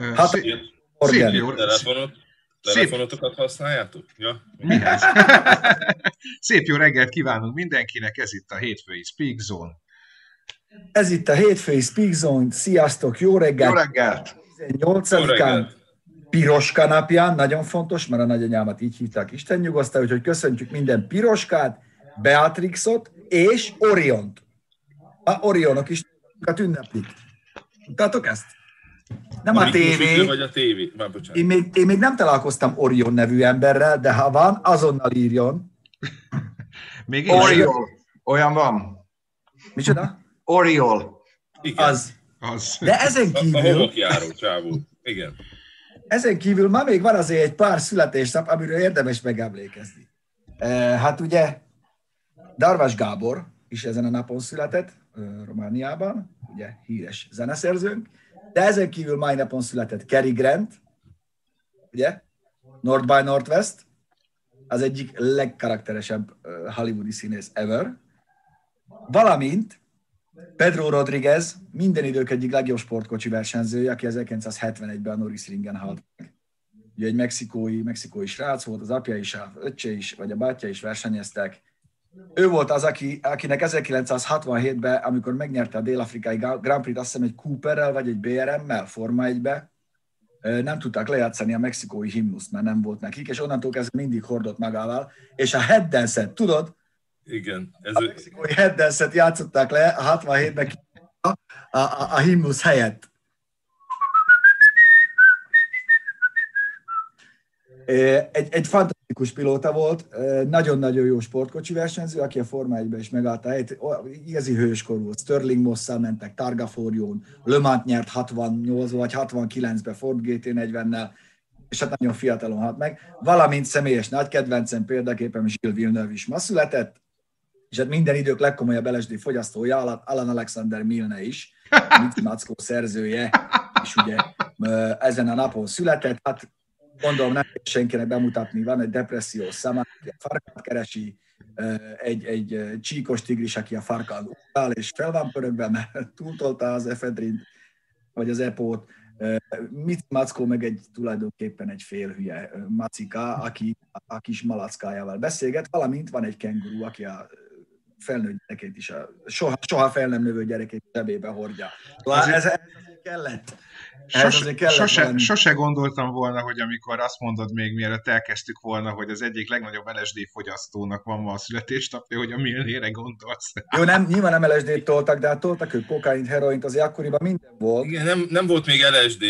Hát, szép jó. Telefonot, telefonotokat használjátok? Ja. Szép jó reggelt kívánunk mindenkinek, ez itt a hétfői Speak Zone. Ez itt a hétfői Speak Zone, sziasztok, jó reggelt! Jó reggelt! 18-án, Piroska napján, nagyon fontos, mert a nagyanyámat így hívták Isten nyugosztál, úgyhogy köszöntjük minden Piroskát, Beatrixot és Oriont. A Orionok is ünneplik. Tudtátok ezt? Nem a, a tévé. Vagy a tévé. Már, én, még, én még nem találkoztam Orion nevű emberrel, de ha van, azonnal írjon. még én Oriol. Olyan van. Micsoda? Oriol. Igen. Az. az. De ezen kívül... A, a csávó. Igen. Ezen kívül ma még van azért egy pár születésnap, amiről érdemes megemlékezni. E, hát ugye Darvas Gábor is ezen a napon született, Romániában, ugye híres zeneszerzőnk, de ezen kívül mai napon született Cary Grant, ugye, North by Northwest, az egyik legkarakteresebb hollywoodi színész ever, valamint Pedro Rodriguez, minden idők egyik legjobb sportkocsi versenyzője, aki 1971-ben a Norris Ringen halt meg. Ugye egy mexikói, mexikói srác volt, az apja is, a öccse is, vagy a bátyja is versenyeztek, ő volt az, aki, akinek 1967-ben, amikor megnyerte a dél-afrikai Grand Prix-t, azt hiszem egy Cooperrel vagy egy BRM-mel Forma 1-be, nem tudták lejátszani a mexikói himnuszt, mert nem volt nekik, és onnantól kezdve mindig hordott magával. És a head dance tudod? Igen. Ez a mexikói head dance játszották le a 67-ben a, a, a, a himnusz helyett. Egy, egy fantasztikus pilóta volt, nagyon-nagyon jó sportkocsi versenyző, aki a Forma 1 is megállta helyet. Igazi hőskor volt. Sterling Mosszal mentek, Targa Forjón, Le Mans nyert 68 vagy 69-ben Ford GT40-nel, és hát nagyon fiatalon halt meg. Valamint személyes nagy kedvencem példaképpen Gilles Villeneuve is ma született, és hát minden idők legkomolyabb LSD fogyasztója, Alan Alexander Milne is, Mici Mackó szerzője, és ugye ezen a napon született. Hát gondolom nem senkinek bemutatni, van egy depressziós szem, aki a farkát keresi, egy, egy csíkos tigris, aki a farkán áll, és fel van pörögve, mert túltolta az efedrint, vagy az epót. Mit Mackó meg egy tulajdonképpen egy félhülye macika, aki a kis malackájával beszélget, valamint van egy kenguru, aki a felnőtt gyerekét is, a soha, soha fel nem növő gyerekét zsebébe hordja. Szóval ez, ez kellett. Sose, sose, sose gondoltam volna, hogy amikor azt mondod még mielőtt elkezdtük volna, hogy az egyik legnagyobb LSD fogyasztónak van ma a születésnapja, hogy a millére gondolsz. Jó, nem, nyilván nem LSD-t toltak, de hát toltak ők kokaint, heroint, azért akkoriban minden volt. Igen, nem, nem volt még LSD,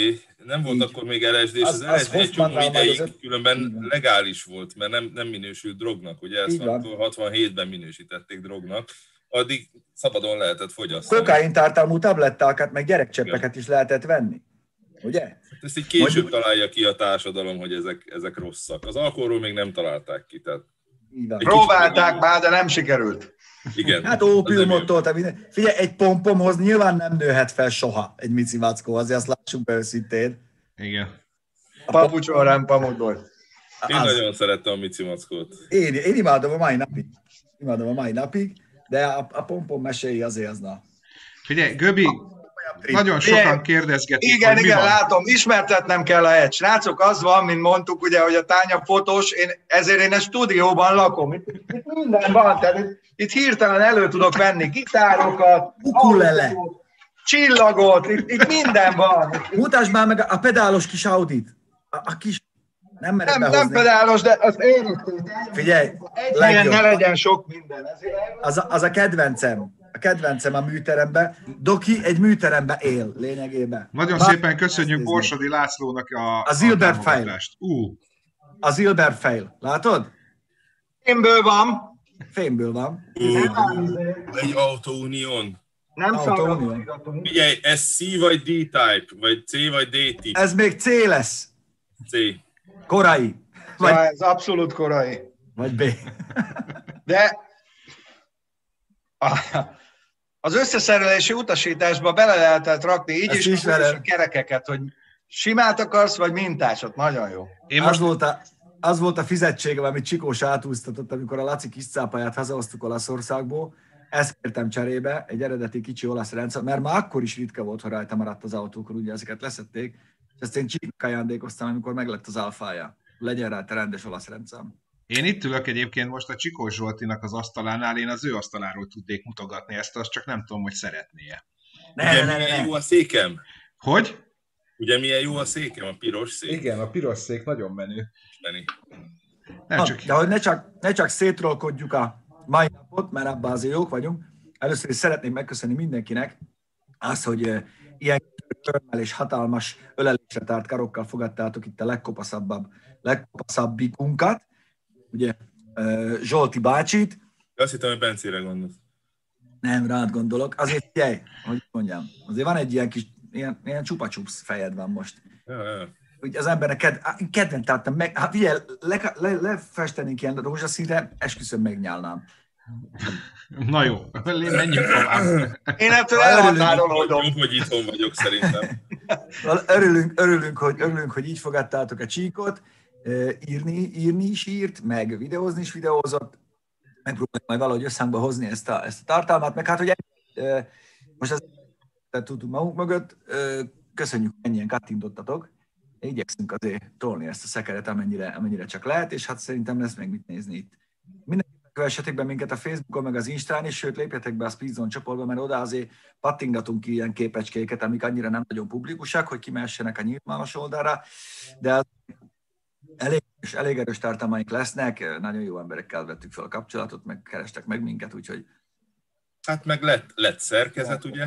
nem volt Így. akkor még LSD, és az, az, az LSD egy csomó ideig az különben Igen. legális volt, mert nem, nem minősült drognak, ugye ezt 67-ben minősítették drognak, addig szabadon lehetett fogyasztani. Kokain tartalmú tablettákat, meg gyerekcseppeket is lehetett venni. Ugye? Hát ezt így később Mondjuk... találja ki a társadalom, hogy ezek, ezek rosszak. Az alkoholról még nem találták ki. Tehát Próbálták már, de nem sikerült. Igen. Hát ópiumot tolta minden. Figyelj, egy pompomhoz nyilván nem nőhet fel soha egy Mici Vackó, azért azt lássuk be őszintén. Igen. A papucsol rám pamutból. Én az... nagyon szerettem a Mici Mackót. Én, én imádom a mai napig. Imádom a mai napig, de a, a pompom meséi azért az na. Figyelj, Göbi, nagyon sokan kérdezgetik, Igen, hogy igen, mi van. látom, ismertetnem kell a egy. Srácok, az van, mint mondtuk, ugye, hogy a tánya fotós, én, ezért én egy stúdióban lakom. Itt, itt minden van, tehát itt, itt hirtelen elő tudok venni gitárokat, ukulele, csillagot, itt, itt minden van. Mutasd már meg a pedálos kis Audit. A, a kis nem, nem, nem pedálos, de az én Figyelj, egy ne legyen sok minden. Az a, az a kedvencem kedvencem a műteremben. Doki egy műteremben él lényegében. Nagyon Bár szépen köszönjük Borsodi Lászlónak a A Zilber Fail. Uh. A Zilber Fail. Látod? Fémből van. Fémből van. Uh, egy Auto-Union. Nem Auto Figyelj, ez C vagy D-type, vagy C vagy D-type. Ez még C lesz. C. Korai. Vagy... Ja, ez abszolút korai. Vagy B. De az összeszerelési utasításba bele lehetett rakni így is, is a kerekeket, hogy simát akarsz, vagy mintásot. Nagyon jó. Én most... az, volt a, az volt a fizetségem, amit Csikós átúztatott, amikor a Laci kis cápáját hazahoztuk Olaszországból. Ezt kértem cserébe, egy eredeti kicsi olasz rendszer, mert már akkor is ritka volt, ha rajta maradt az autókon, ugye ezeket leszették, és ezt én csíknak ajándékoztam, amikor meglett az alfája. Legyen rá te rendes olasz rendszám. Én itt ülök egyébként most a Csikós Zsoltinak az asztalánál, én az ő asztaláról tudnék mutogatni ezt, azt csak nem tudom, hogy szeretné-e. Ne, Ugye, ne, ne, ne. jó a székem? Hogy? Ugye milyen jó a székem, a piros szék? Igen, a piros szék nagyon menő. Menő. Nem csak... De hogy ne csak, ne csak szétrolkodjuk a mai napot, mert abban azért jók vagyunk. Először is szeretném megköszönni mindenkinek azt, hogy ilyen körmel és hatalmas ölelésre tárt karokkal fogadtátok itt a legkopaszabb, legkopaszabbikunkat, ugye Zsolti bácsit. Azt hittem, hogy Bencére gondolsz. Nem, rád gondolok. Azért figyelj, hogy mondjam, azért van egy ilyen kis, ilyen, ilyen csupa-csupsz fejed van most. Ja, ja. Úgy az embernek ked, kedven tartom meg, hát figyelj, le, le, lefestenénk ilyen rózsaszínre, esküszöm megnyálnám. Na jó, menjünk tovább. Én ettől elhatárolódom. Jobb, hogy itthon vagyok szerintem. Örülünk, örülünk, hogy, örülünk, hogy így fogadtátok a csíkot. Írni, írni is írt, meg videózni is videózott. Megpróbáljuk majd valahogy összhangba hozni ezt a, ezt a tartalmat, meg hát, hogy most ezt tudtuk magunk mögött, köszönjük, ennyien kattintottatok. Igyekszünk azért tolni ezt a szekeret, amennyire, amennyire csak lehet, és hát szerintem lesz még mit nézni itt. Mindenki kövessetek be minket a Facebookon, meg az Instán is, sőt lépjetek be a Speedzone csoportba, mert oda azért pattingatunk ki ilyen képecskéket, amik annyira nem nagyon publikusak, hogy kimehessenek a nyilvános oldalra, de elég, és elég erős tartalmaink lesznek, nagyon jó emberekkel vettük fel a kapcsolatot, meg kerestek meg minket, úgyhogy... Hát meg lett, lett szerkezet, ugye?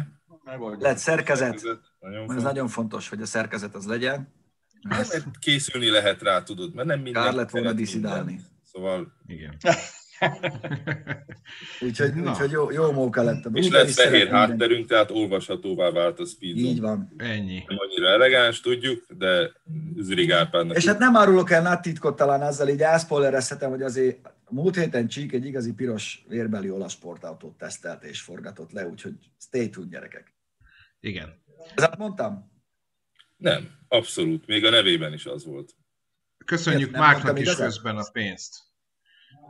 Lett szerkezet. szerkezet. Nagyon Ez nagyon fontos, hogy a szerkezet az legyen. Mert készülni lehet rá, tudod, mert nem minden... Kár lett volna diszidálni. Szóval... Igen. úgyhogy, úgyhogy jó, jó móka lett. És lett fehér hátterünk, tehát olvashatóvá vált a Speedzone. Így van. Ennyi. Nem annyira elegáns, tudjuk, de Zürig Árpádnak. És hát nem árulok el nagy titkot, talán azzal így elszpoilerezhetem, hogy azért múlt héten Csík egy igazi piros vérbeli olasz sportautót tesztelt és forgatott le, úgyhogy stay tuned, gyerekek. Igen. Ezt mondtam? Nem, abszolút. Még a nevében is az volt. Köszönjük Márknak is közben a pénzt.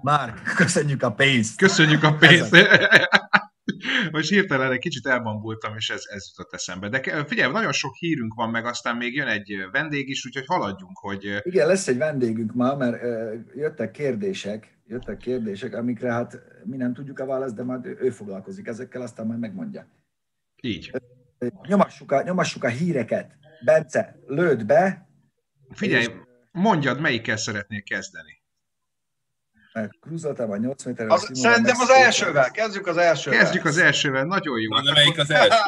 Márk, köszönjük a pénzt. Köszönjük a pénzt. Most hirtelen egy kicsit elbambultam, és ez, ez jutott eszembe. De figyelj, nagyon sok hírünk van, meg aztán még jön egy vendég is, úgyhogy haladjunk, hogy... Igen, lesz egy vendégünk ma, mert jöttek kérdések, jöttek kérdések, amikre hát mi nem tudjuk a választ, de majd ő foglalkozik ezekkel, aztán majd megmondja. Így. Nyomassuk a, nyomassuk a híreket. Bence, lőd be. Figyelj, és... mondjad, melyikkel szeretnél kezdeni. Kruzoltál vagy 8 méter. Az, szerintem az elsővel, kezdjük az elsővel. Kezdjük az elsővel, nagyon jó. Na, melyik az első?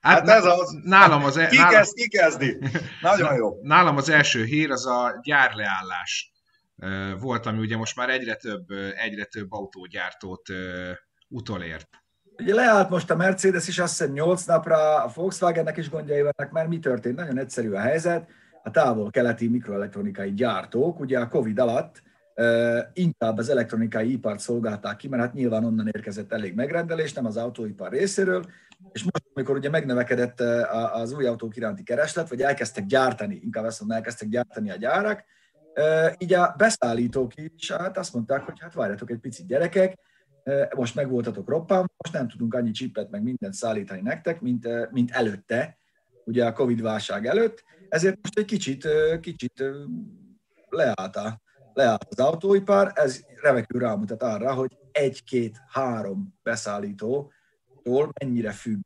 Hát, hát ez az. Nálam az, e- ki, nálam, kezd, ki kezdi? Nagyon jó. Nálam az első hír az a gyárleállás volt, ami ugye most már egyre több, egyre több autógyártót utolért. Ugye leállt most a Mercedes is azt hiszem 8 napra, a Volkswagennek is gondjai vannak, mert mi történt? Nagyon egyszerű a helyzet. A távol-keleti mikroelektronikai gyártók ugye a Covid alatt inkább az elektronikai ipart szolgálták ki, mert hát nyilván onnan érkezett elég megrendelés, nem az autóipar részéről, és most, amikor ugye megnövekedett az új autók iránti kereslet, vagy elkezdtek gyártani, inkább azt mondom, elkezdtek gyártani a gyárak, így a beszállítók is hát azt mondták, hogy hát várjatok egy picit gyerekek, most megvoltatok roppan, most nem tudunk annyi csipet meg mindent szállítani nektek, mint, mint előtte, ugye a Covid válság előtt, ezért most egy kicsit, kicsit leállt leállt az autóipar, ez remekül rámutat arra, hogy egy-két-három beszállítótól mennyire függ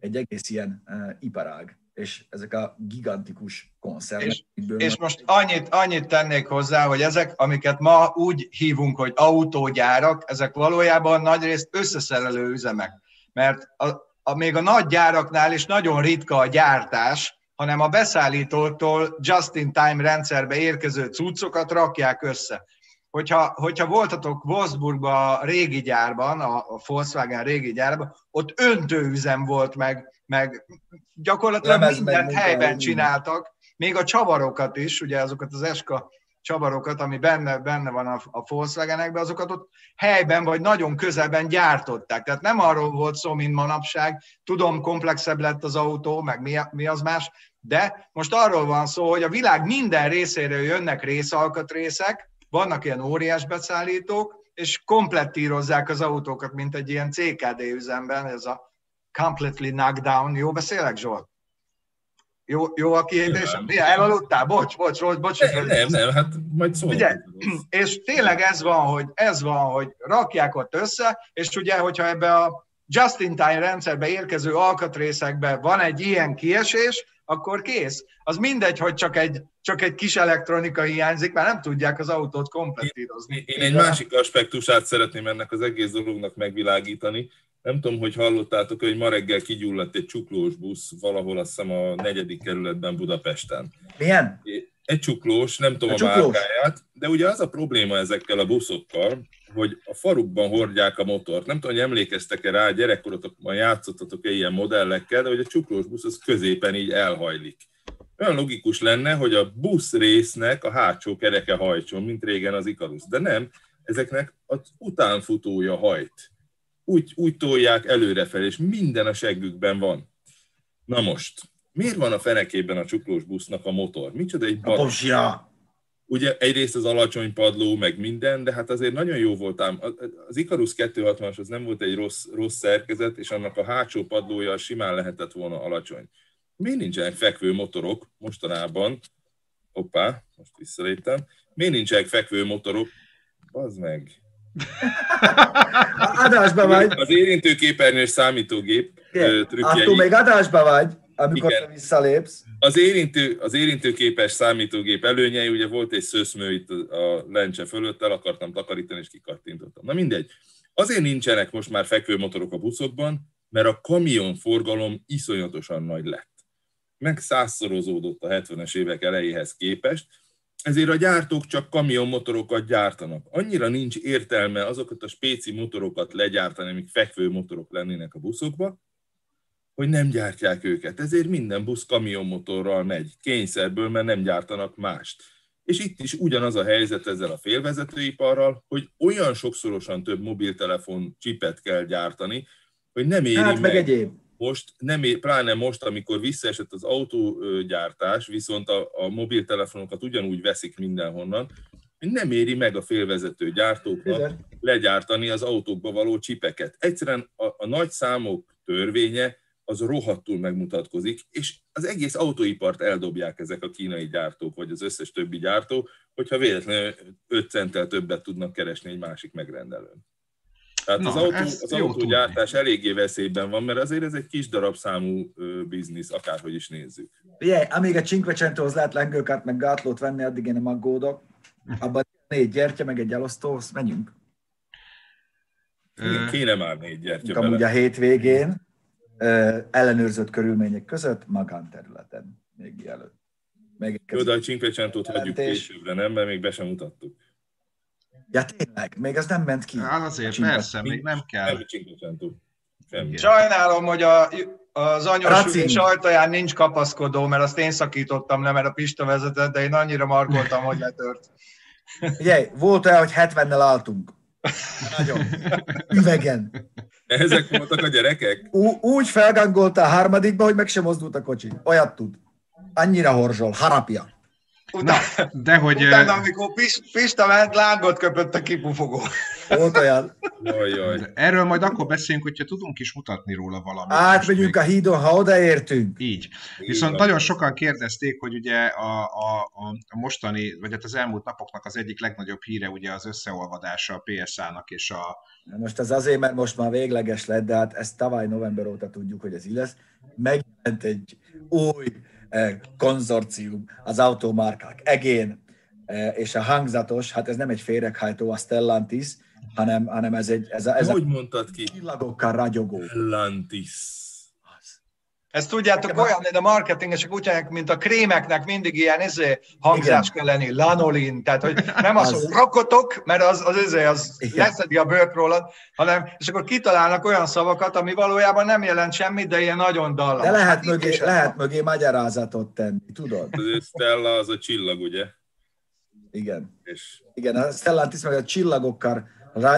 egy egész ilyen uh, iparág, és ezek a gigantikus koncernek. És, és most annyit, annyit tennék hozzá, hogy ezek, amiket ma úgy hívunk, hogy autógyárak, ezek valójában nagyrészt összeszerelő üzemek. Mert a, a, még a nagy gyáraknál is nagyon ritka a gyártás, hanem a beszállítótól just-in-time rendszerbe érkező cuccokat rakják össze. Hogyha, hogyha voltatok Wolfsburgban a régi gyárban, a, a Volkswagen régi gyárban, ott öntőüzem volt, meg, meg gyakorlatilag Lemez mindent meg helyben csináltak, még a csavarokat is, ugye azokat az eska csavarokat, ami benne, benne van a, a Volkswagenekben, azokat ott helyben vagy nagyon közelben gyártották. Tehát nem arról volt szó, mint manapság, tudom, komplexebb lett az autó, meg mi, mi az más, de most arról van szó, hogy a világ minden részéről jönnek részalkatrészek, vannak ilyen óriás beszállítók, és komplettírozzák az autókat, mint egy ilyen CKD üzemben, ez a completely knockdown. Jó beszélek, Zsolt? Jó, jó a kiejtésem? Mi, elaludtál? Bocs, bocs, bocs, bocs. Nem, nem, nem, hát majd szólok. Ugye, és tényleg ez van, hogy ez van, hogy rakják ott össze, és ugye, hogyha ebbe a just-in-time rendszerbe érkező alkatrészekbe van egy ilyen kiesés, akkor kész. Az mindegy, hogy csak egy, csak egy kis elektronika hiányzik, mert nem tudják az autót komplettírozni. Én, én egy másik aspektusát szeretném ennek az egész dolognak megvilágítani. Nem tudom, hogy hallottátok, hogy ma reggel kigyulladt egy csuklós busz valahol azt hiszem a negyedik kerületben Budapesten. Milyen? Egy csuklós, nem tudom a, a márkáját, de ugye az a probléma ezekkel a buszokkal, hogy a farukban hordják a motort. Nem tudom, hogy emlékeztek-e rá, gyerekkorotokban játszottatok-e ilyen modellekkel, de hogy a csuklós busz az középen így elhajlik. Olyan logikus lenne, hogy a busz résznek a hátsó kereke hajtson, mint régen az Ikarus. De nem, ezeknek az utánfutója hajt. Úgy, úgy tolják előrefelé, és minden a seggükben van. Na most, miért van a fenekében a csuklós busznak a motor? Micsoda egy barát ugye egyrészt az alacsony padló, meg minden, de hát azért nagyon jó volt ám. Az Icarus 260-as az nem volt egy rossz, rossz szerkezet, és annak a hátsó padlója simán lehetett volna alacsony. Miért nincsenek fekvő motorok mostanában? Hoppá, most visszaléptem. Miért nincsenek fekvő motorok? Az meg. adásba vagy. Az érintőképernyős számítógép trükkjei. Attól még adásba vagy amikor Igen. te visszalépsz. Az, érintő, az érintőképes számítógép előnyei, ugye volt egy szőszmő itt a lencse fölött, el akartam takarítani, és kikattintottam. Na mindegy. Azért nincsenek most már fekvőmotorok a buszokban, mert a kamion forgalom iszonyatosan nagy lett. Meg százszorozódott a 70-es évek elejéhez képest, ezért a gyártók csak kamionmotorokat gyártanak. Annyira nincs értelme azokat a spéci motorokat legyártani, amik fekvő motorok lennének a buszokba, hogy nem gyártják őket. Ezért minden busz kamionmotorral megy, kényszerből, mert nem gyártanak mást. És itt is ugyanaz a helyzet ezzel a félvezetőiparral, hogy olyan sokszorosan több mobiltelefon csipet kell gyártani, hogy nem éri hát, meg, meg egyéb. Most, nem ér, pláne most, amikor visszaesett az autógyártás, viszont a, a mobiltelefonokat ugyanúgy veszik mindenhonnan, nem éri meg a félvezető gyártóknak Igen. legyártani az autókba való csipeket. Egyszerűen a, a nagy számok törvénye az rohadtul megmutatkozik, és az egész autóipart eldobják ezek a kínai gyártók, vagy az összes többi gyártó, hogyha véletlenül 5 centtel többet tudnak keresni egy másik megrendelőn. Tehát Na, az, autó, az autógyártás tudni. eléggé veszélyben van, mert azért ez egy kis darab számú biznisz, akárhogy is nézzük. Ugye, amíg a Cinquecentohoz lehet lengőkát meg gátlót venni, addig én nem aggódok. Abban négy gyertya, meg egy elosztóhoz menjünk. Kéne már négy gyertya Amúgy a hétvégén ellenőrzött körülmények között magánterületen még mielőtt. Még Jó, de a Cinquecentót hagyjuk későbbre, nem? Mert még be sem mutattuk. Ja tényleg, még ez nem ment ki. Hát azért, persze, még nem kell. Nem Sajnálom, hogy a, az anyós ajtaján nincs kapaszkodó, mert azt én szakítottam le, mert a Pista vezetett, de én annyira markoltam, hogy letört. Ugye, volt olyan, hogy 70-nel álltunk. Nagyon. Üvegen. Ezek voltak a gyerekek? Ú- úgy felgangolt a harmadikba, hogy meg sem mozdult a kocsi. Olyat tud. Annyira horzsol. Harapja. Utána, Na, de hogy... Utána, amikor Pista ment, lángot köpött a kipufogó. Volt olyan. Jaj. Erről majd akkor beszélünk, hogyha tudunk is mutatni róla valamit. Átmegyünk a hídon, ha odaértünk. Így. Viszont Így nagyon sokan kérdezték, hogy ugye a, a, a mostani, vagy hát az elmúlt napoknak az egyik legnagyobb híre ugye az összeolvadása a PSA-nak és a... Most ez azért, mert most már végleges lett, de hát ezt tavaly november óta tudjuk, hogy ez így lesz. Megjelent egy új konzorcium, az automárkák, egén, és a hangzatos, hát ez nem egy féreghajtó, a Stellantis, hanem, hanem ez egy... Ez a, ez Hogy a, mondtad ki? Csillagokkal ragyogó. Atlantis. Ezt tudjátok, olyan, mint a marketingesek úgy mondják, mint a krémeknek mindig ilyen izé, hangzás kell lenni, lanolin, tehát hogy nem az, hogy rakotok, mert az, az, izé, az leszedi a bőrt rólad, hanem, és akkor kitalálnak olyan szavakat, ami valójában nem jelent semmit, de ilyen nagyon dallam. De lehet, hát mögé, lehet mögé magyarázatot tenni, tudod? Az Stella az a csillag, ugye? Igen. És... Igen, a Stellantis meg a csillagokkal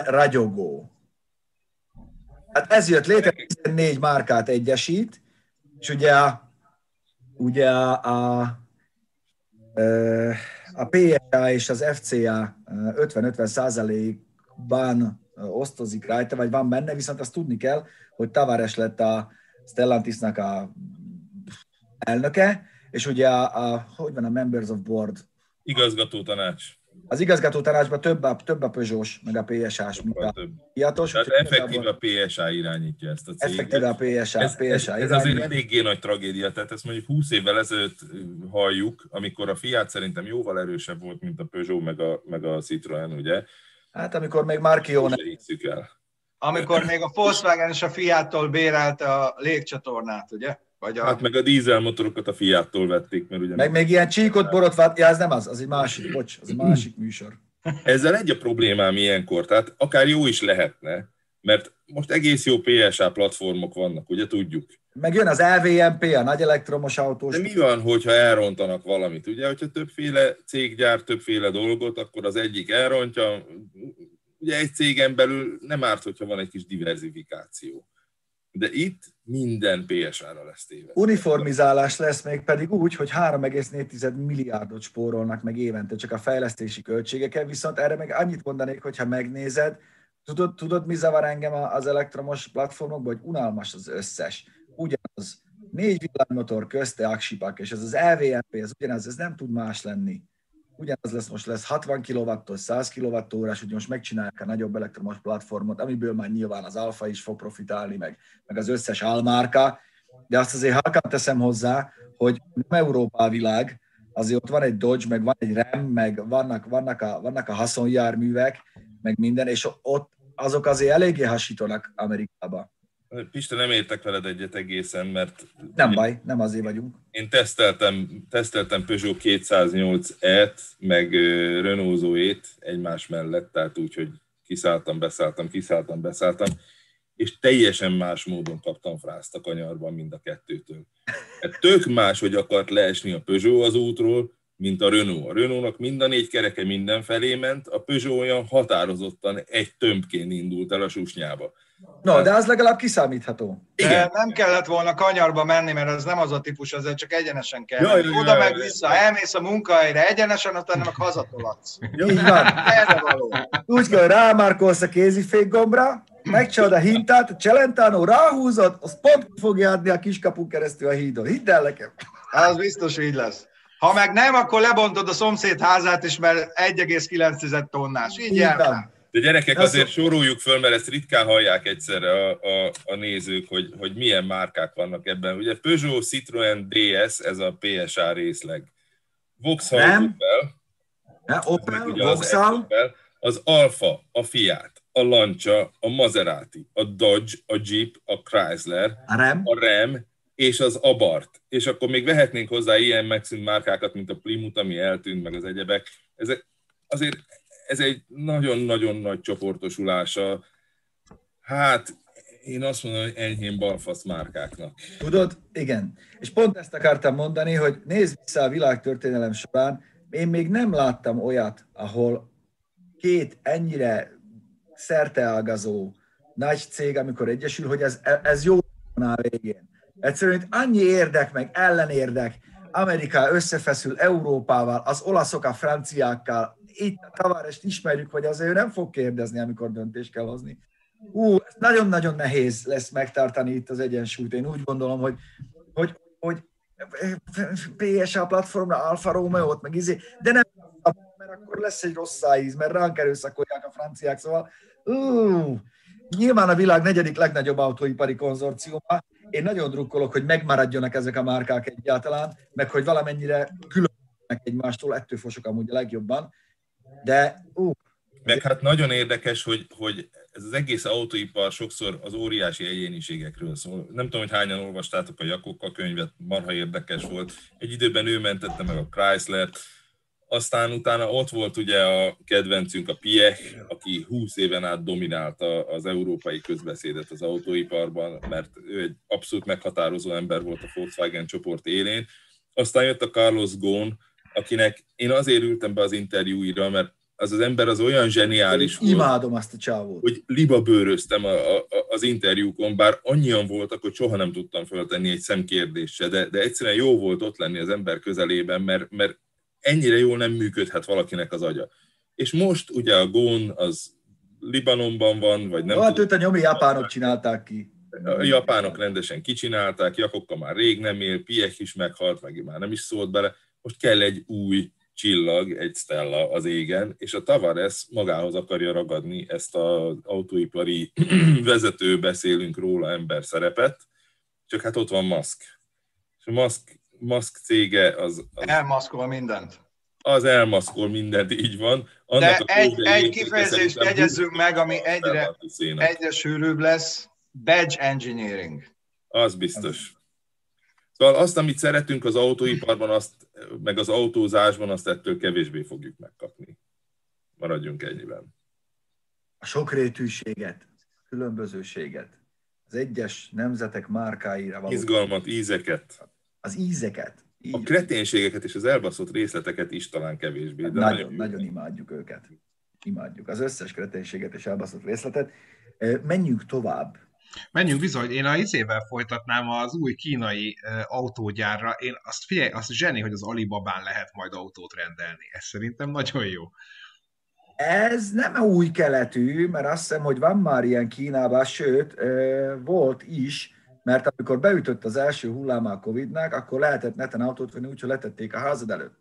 ragyogó. Hát ez jött létre, 14 márkát egyesít, és ugye ugye a, a PSA és az FCA 50-50 százalékban osztozik rajta, vagy van benne, viszont azt tudni kell, hogy Tavares lett a Stellantisnak a elnöke, és ugye a, a hogy van a Members of Board? Igazgató tanács. Az igazgató tanácsban több a, több a Peugeot, meg a PSA-s, mint a Fiatos. Tehát effektív a PSA irányítja ezt a céget. Effektív a PSA, ez, PSA ez, ez azért eléggé nagy tragédia, tehát ezt mondjuk 20 évvel ezelőtt halljuk, amikor a Fiat szerintem jóval erősebb volt, mint a Peugeot, meg a, meg a Citroen, ugye? Hát amikor még Markione... el. Amikor még a Volkswagen és a Fiattól bérelte a légcsatornát, ugye? Vagy a... Hát meg a dízelmotorokat a Fiattól vették, mert ugye... Meg még ilyen csíkot borotvált, ja, ez nem az, az egy másik, bocs, az egy másik műsor. Ezzel egy a problémám ilyenkor, tehát akár jó is lehetne, mert most egész jó PSA platformok vannak, ugye tudjuk. Meg jön az LVMP, a nagy elektromos autós. De mi van, hogyha elrontanak valamit? Ugye, hogyha többféle cég gyár többféle dolgot, akkor az egyik elrontja. Ugye egy cégen belül nem árt, hogyha van egy kis diversifikáció de itt minden PSA-ra lesz téve. Uniformizálás lesz még pedig úgy, hogy 3,4 milliárdot spórolnak meg évente csak a fejlesztési költségeken, viszont erre meg annyit mondanék, hogyha megnézed, tudod, tudod mi zavar engem az elektromos platformokban, hogy unalmas az összes. Ugyanaz, négy villanymotor közte aksipak, és ez az LVMP, ez ugyanaz, ez nem tud más lenni ugyanaz lesz, most lesz 60 kw 100 kWh, ugye most megcsinálják a nagyobb elektromos platformot, amiből már nyilván az Alfa is fog profitálni, meg, meg az összes álmárka, de azt azért halkan teszem hozzá, hogy nem Európa világ, azért ott van egy Dodge, meg van egy Ram, meg vannak, vannak, a, vannak a haszonjárművek, meg minden, és ott azok azért eléggé hasítanak Amerikába. Pista, nem értek veled egyet egészen, mert... Nem baj, nem azért vagyunk. Én teszteltem, teszteltem Peugeot 208-et, meg Renault Zoe-t egymás mellett, tehát úgy, hogy kiszálltam, beszálltam, kiszálltam, beszálltam, és teljesen más módon kaptam frászt a kanyarban mind a kettőtől. Hát tök más, hogy akart leesni a Peugeot az útról, mint a Renault. A Renault-nak mind a négy kereke mindenfelé ment, a Peugeot olyan határozottan egy tömbként indult el a susnyába. No, de az legalább kiszámítható. Igen. nem kellett volna kanyarba menni, mert ez nem az a típus, azért csak egyenesen kell. Jaj, jaj, Oda meg vissza, elmész a munkahelyre egyenesen, utána meg hazatolatsz. Így van. Úgy kell, rámárkolsz a kézifék gombra, megcsinálod a hintát, a Celentano ráhúzod, az pont fogja adni a kiskapun keresztül a hídon. Hidd el nekem. Az biztos így lesz. Ha meg nem, akkor lebontod a szomszéd házát is, mert 1,9 tonnás. Így, így jár. De gyerekek, azért soroljuk föl, mert ezt ritkán hallják egyszerre a, a, a nézők, hogy, hogy milyen márkák vannak ebben. Ugye Peugeot, Citroen, DS, ez a PSA részleg. Vauxhall Opel, ne, Opel, Vauxhall. Az, az Alfa, a Fiat, a Lancia, a Maserati, a Dodge, a Jeep, a Chrysler, a Ram, a Ram és az Abarth. És akkor még vehetnénk hozzá ilyen megszűnt márkákat, mint a Plymouth, ami eltűnt, meg az egyebek. Ezek azért ez egy nagyon-nagyon nagy csoportosulása. Hát én azt mondom, hogy enyhén balfasz márkáknak. Tudod? Igen. És pont ezt akartam mondani, hogy nézd vissza a világtörténelem során, én még nem láttam olyat, ahol két ennyire szerteágazó nagy cég, amikor egyesül, hogy ez, ez jó van a végén. Egyszerűen itt annyi érdek, meg ellenérdek, Amerika összefeszül Európával, az olaszok a franciákkal, itt a Tavárest ismerjük, hogy azért ő nem fog kérdezni, amikor döntést kell hozni. Ú, ez nagyon-nagyon nehéz lesz megtartani itt az egyensúlyt. Én úgy gondolom, hogy, hogy, hogy PSA platformra Alfa Romeo-t, meg izé, de nem, mert akkor lesz egy rossz szájíz, mert ránk erőszakolják a franciák, szóval ú, nyilván a világ negyedik legnagyobb autóipari konzorciuma. Én nagyon drukkolok, hogy megmaradjanak ezek a márkák egyáltalán, meg hogy valamennyire különböznek egymástól, ettől fosok amúgy a legjobban, de ú, meg hát nagyon érdekes, hogy, hogy ez az egész autóipar sokszor az óriási egyéniségekről szól. Nem tudom, hogy hányan olvastátok a Jakoka könyvet, marha érdekes volt. Egy időben ő mentette meg a chrysler aztán utána ott volt ugye a kedvencünk, a Piech, aki 20 éven át dominálta az európai közbeszédet az autóiparban, mert ő egy abszolút meghatározó ember volt a Volkswagen csoport élén. Aztán jött a Carlos Ghosn, akinek én azért ültem be az interjúira, mert az az ember az olyan zseniális Én volt. Imádom azt a csávót. Hogy liba bőröztem a, a, az interjúkon, bár annyian voltak, hogy soha nem tudtam föltenni egy szemkérdést se, de, de egyszerűen jó volt ott lenni az ember közelében, mert, mert ennyire jól nem működhet valakinek az agya. És most ugye a Gón az Libanonban van, vagy nem. Hát őt a nyomi japánok csinálták ki. A japánok rendesen kicsinálták, Jakokka már rég nem él, Piech is meghalt, meg már nem is szólt bele. Most kell egy új csillag, egy Stella az égen, és a Tavares magához akarja ragadni ezt az autóipari vezető, beszélünk róla ember szerepet, csak hát ott van Musk. És a Musk, Musk cége az... az Elmaszkol mindent. Az elmaszkol mindent, így van. Annak De egy, egy kifejezést jegyezzünk meg, ami egyre, egyre sűrűbb lesz, badge engineering. Az biztos. Szóval azt, amit szeretünk az autóiparban, azt, meg az autózásban, azt ettől kevésbé fogjuk megkapni. Maradjunk ennyiben. A sokrétűséget, különbözőséget, az egyes nemzetek márkáira való. Izgalmat, ízeket. Az ízeket. Így. A kreténségeket és az elbaszott részleteket is talán kevésbé. De nagyon, nagyon, nagyon imádjuk őket. Imádjuk az összes kreténséget és elbaszott részletet. Menjünk tovább. Menjünk bizony, én a izével folytatnám az új kínai uh, autógyárra. Én azt figyelj, azt zseni, hogy az Alibabán lehet majd autót rendelni. Ez szerintem nagyon jó. Ez nem új keletű, mert azt hiszem, hogy van már ilyen Kínában, sőt, volt is, mert amikor beütött az első hullám a Covid-nek, akkor lehetett neten autót venni, úgyhogy letették a házad előtt.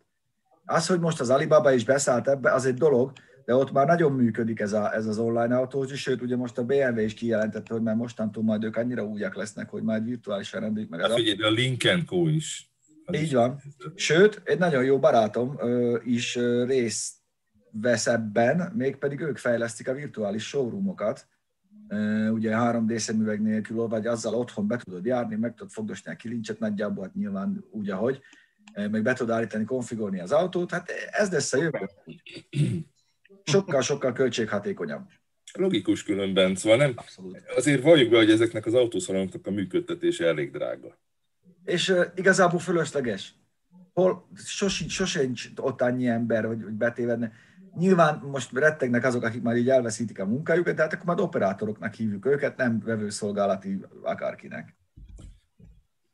Az, hogy most az Alibaba is beszállt ebbe, az egy dolog, de ott már nagyon működik ez, a, ez az online autós, és sőt, ugye most a BMW is kijelentette, hogy már mostantól majd ők annyira újak lesznek, hogy majd virtuálisan rendelik meg. Hát figyelj, a Lincoln Co. is. Így is van. Sőt, egy nagyon jó barátom ö, is ö, részt vesz ebben, mégpedig ők fejlesztik a virtuális showroomokat, ugye 3D szemüveg nélkül, vagy azzal otthon be tudod járni, meg tudod fogdosni a kilincset nagyjából, hát nyilván úgy, ahogy, meg be tudod állítani, konfigurálni az autót, hát ez lesz a jövő. Sokkal-sokkal költséghatékonyabb. Logikus különben, szóval nem, Abszolút. azért valljuk be, hogy ezeknek az autószalonoknak a működtetése elég drága. És uh, igazából fölösleges. Hol sosincs, sosincs ott annyi ember, hogy, hogy betévedne. Nyilván most rettegnek azok, akik már így elveszítik a munkájukat, de hát akkor majd operátoroknak hívjuk őket, nem vevőszolgálati akárkinek.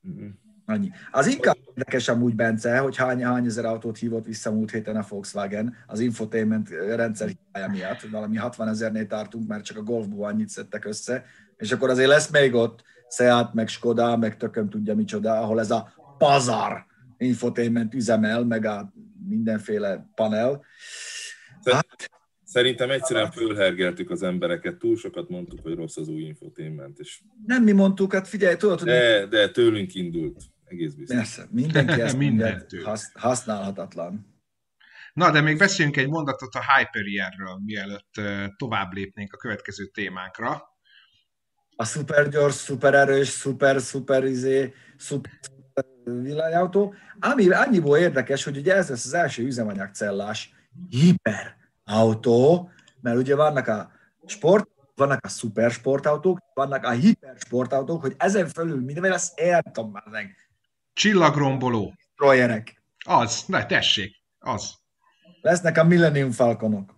Mm-hmm. Annyi. Az inkább érdekes amúgy, Bence, hogy hány, hány ezer autót hívott vissza múlt héten a Volkswagen az infotainment rendszer hibája miatt, valami 60 ezernél tartunk, mert csak a Golfból annyit szedtek össze, és akkor azért lesz még ott Seat, meg Skoda, meg tököm tudja micsoda, ahol ez a pazar infotainment üzemel, meg a mindenféle panel. Hát, Szerintem egyszerűen fölhergeltük az embereket, túl sokat mondtuk, hogy rossz az új infotainment. És... Nem mi mondtuk, hát figyelj, tudod, hogy... De, de tőlünk indult, egész biztos. Persze, mindenki ezt mondja, használhatatlan. Na, de még beszéljünk egy mondatot a Hyperierről, mielőtt tovább lépnénk a következő témánkra. A szuper gyors, szuper erős, szuper, szuper izé, szuper villanyautó. Ami annyiból érdekes, hogy ugye ez lesz az első üzemanyagcellás hiper autó, mert ugye vannak a sport, vannak a szuper sportautók, vannak a hiper sportautók, hogy ezen felül minden lesz, értem már meg. Csillagromboló. Trojerek. Az, ne, tessék, az. Lesznek a Millennium Falconok.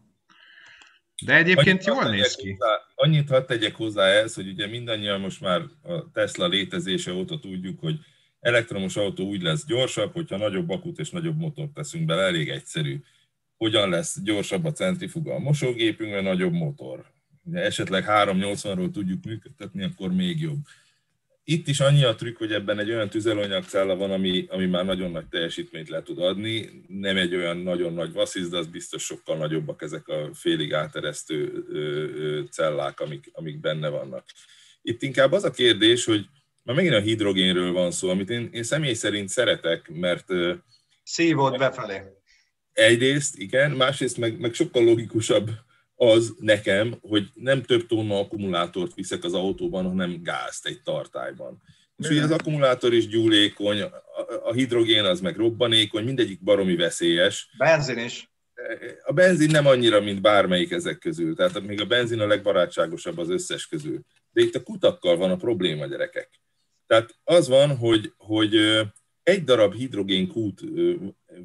De egyébként annyit jól néz ki. Hozzá, annyit hadd tegyek hozzá ez, hogy ugye mindannyian most már a Tesla létezése óta tudjuk, hogy elektromos autó úgy lesz gyorsabb, hogyha nagyobb akut és nagyobb motort teszünk bele, elég egyszerű hogyan lesz gyorsabb a centrifuga a mosógépünkre, nagyobb motor. Ugye esetleg 380-ról tudjuk működtetni, akkor még jobb. Itt is annyi a trükk, hogy ebben egy olyan tüzelőanyagcella van, ami, ami már nagyon nagy teljesítményt le tud adni. Nem egy olyan nagyon nagy vasszisz, de az biztos sokkal nagyobbak ezek a félig áteresztő cellák, amik, amik benne vannak. Itt inkább az a kérdés, hogy már megint a hidrogénről van szó, amit én, én személy szerint szeretek, mert... Szívod befelé. Egyrészt, igen, másrészt meg, meg sokkal logikusabb az nekem, hogy nem több tonna akkumulátort viszek az autóban, hanem gázt egy tartályban. És ugye az akkumulátor is gyúlékony, a hidrogén az meg robbanékony, mindegyik baromi veszélyes. Benzin is. A benzin nem annyira, mint bármelyik ezek közül. Tehát még a benzin a legbarátságosabb az összes közül. De itt a kutakkal van a probléma, gyerekek. Tehát az van, hogy, hogy egy darab hidrogénkút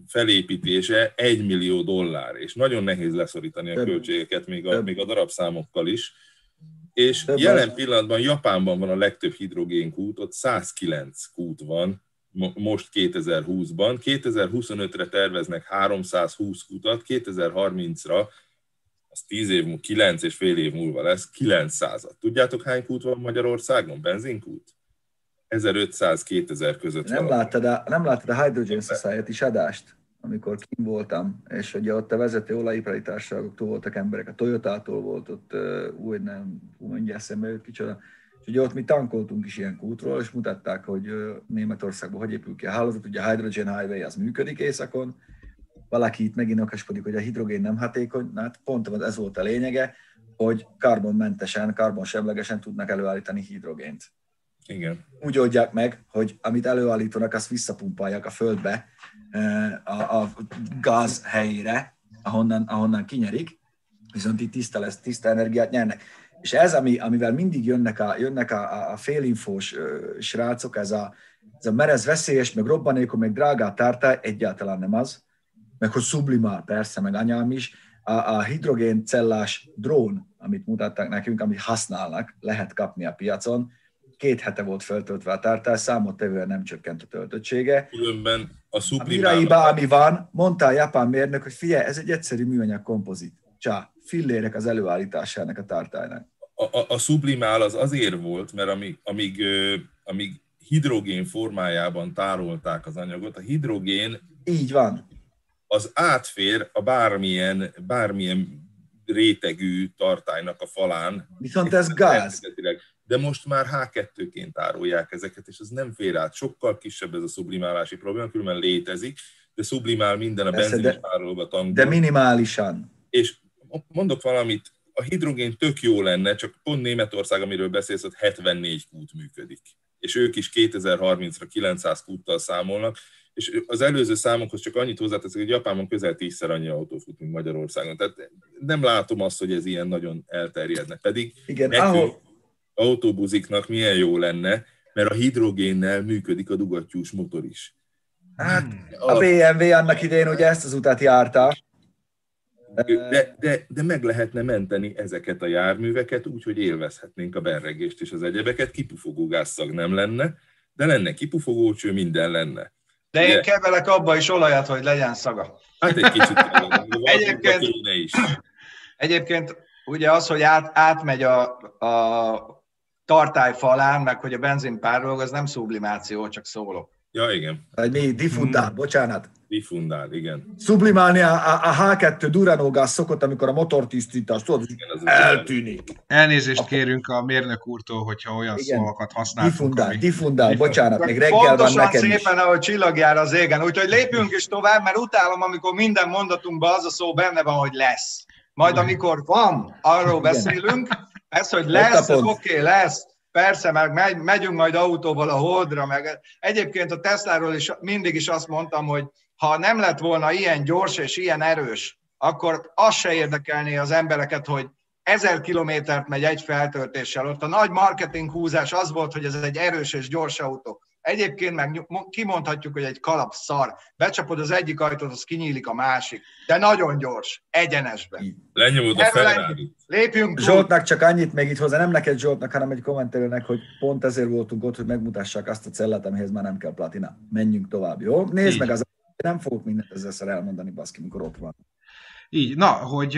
felépítése egy millió dollár, és nagyon nehéz leszorítani a költségeket még a, még a darabszámokkal is. És jelen pillanatban Japánban van a legtöbb hidrogénkút, ott 109 kút van most 2020-ban. 2025-re terveznek 320 kutat, 2030-ra az 10 év múlva, 9 és fél év múlva lesz 900 Tudjátok, hány kút van Magyarországon? Benzinkút? 1500-2000 között nem láttad, a, nem láttad a Hydrogen Society adást, amikor kim voltam, és ugye ott a vezető olajipari társaságoktól voltak emberek, a Toyota-tól volt ott, úgy nem, mondja eszembe jött kicsoda, és ugye ott mi tankoltunk is ilyen kútról, és mutatták, hogy Németországban hogy épül ki a hálózat, ugye a Hydrogen Highway az működik északon, valaki itt megint okaskodik, hogy a hidrogén nem hatékony, hát pont ez volt a lényege, hogy karbonmentesen, karbonsemlegesen tudnak előállítani hidrogént. Igen. Úgy oldják meg, hogy amit előállítanak, azt visszapumpálják a földbe, eh, a, a gáz helyére, ahonnan, ahonnan kinyerik, viszont itt tiszta lesz, tiszta energiát nyernek. És ez, ami, amivel mindig jönnek a, jönnek a, a félinfós srácok, ez a, ez a merez veszélyes, meg robbanékony, meg drágá tártály, egyáltalán nem az, meg hogy sublimál, persze, meg anyám is, a, a hidrogéncellás drón, amit mutattak nekünk, amit használnak, lehet kapni a piacon, két hete volt feltöltve a tártás, számottevően nem csökkent a töltöttsége. Különben a sublimál... A ami van, mondta a japán mérnök, hogy figyelj, ez egy egyszerű műanyag kompozit. Csá, fillérek az előállításának a tártálynak. A, a, a sublimál az azért volt, mert amíg, amíg, amíg hidrogén formájában tárolták az anyagot, a hidrogén így van. Az átfér a bármilyen, bármilyen rétegű tartálynak a falán. Viszont ez gáz de most már H2-ként árulják ezeket, és ez nem fér át. Sokkal kisebb ez a sublimálási probléma, különben létezik, de sublimál minden a benzines árulóba tankban. De minimálisan. És mondok valamit, a hidrogén tök jó lenne, csak pont Németország, amiről beszélsz, ott 74 kút működik. És ők is 2030-ra 900 kúttal számolnak, és az előző számokhoz csak annyit hozzáteszek, hogy Japánban közel tízszer annyi autó fut, mint Magyarországon. Tehát nem látom azt, hogy ez ilyen nagyon elterjedne. Pedig Igen, nekünk, ahol, autóbuziknak milyen jó lenne, mert a hidrogénnel működik a dugattyús motor is. Hát a BMW annak idején ugye ezt az utat járta. De, de, de meg lehetne menteni ezeket a járműveket úgy, hogy élvezhetnénk a berregést és az egyebeket, kipufogó gázszag nem lenne, de lenne kipufogócső, minden lenne. De én kevelek abba is olajat, hogy legyen szaga. Hát egy kicsit egyébként, is. egyébként ugye az, hogy át, átmegy a, a tartály falán, meg hogy a benzin párolog, az nem sublimáció, csak szólok. Ja, igen. Egy mi? Diffundál, hmm. bocsánat. Diffundál, igen. Sublimálni a, a, a H2 Durano gáz szokott, amikor a motortisztítás, tudod, igen, az eltűnik. Elnézést Akkor... kérünk a mérnök úrtól, hogyha olyan igen. szavakat használunk. Diffundál, ami... diffundál, bocsánat, még reggel Pontosan van nekem szépen, is. ahogy csillagjár az égen. Úgyhogy lépjünk is tovább, mert utálom, amikor minden mondatunkban az a szó benne van, hogy lesz. Majd amikor van, arról beszélünk, ez, hogy lesz, ez oké, okay, lesz, persze, meg megy, megyünk majd autóval a holdra, meg egyébként a Tesláról is mindig is azt mondtam, hogy ha nem lett volna ilyen gyors és ilyen erős, akkor az se érdekelné az embereket, hogy ezer kilométert megy egy feltöltéssel. Ott a nagy marketing húzás az volt, hogy ez egy erős és gyors autó. Egyébként meg kimondhatjuk, hogy egy kalap szar. Becsapod az egyik ajtót, az kinyílik a másik. De nagyon gyors, egyenesben. Lenyomod a Ferrari. Lépjünk Zsoltnak csak annyit még itt hozzá, nem neked Zsoltnak, hanem egy kommentelőnek, hogy pont ezért voltunk ott, hogy megmutassák azt a cellát, amihez már nem kell platina. Menjünk tovább, jó? Nézd Így. meg az nem fogok mindent ezzel elmondani, baszki, mikor ott van. Így, na, hogy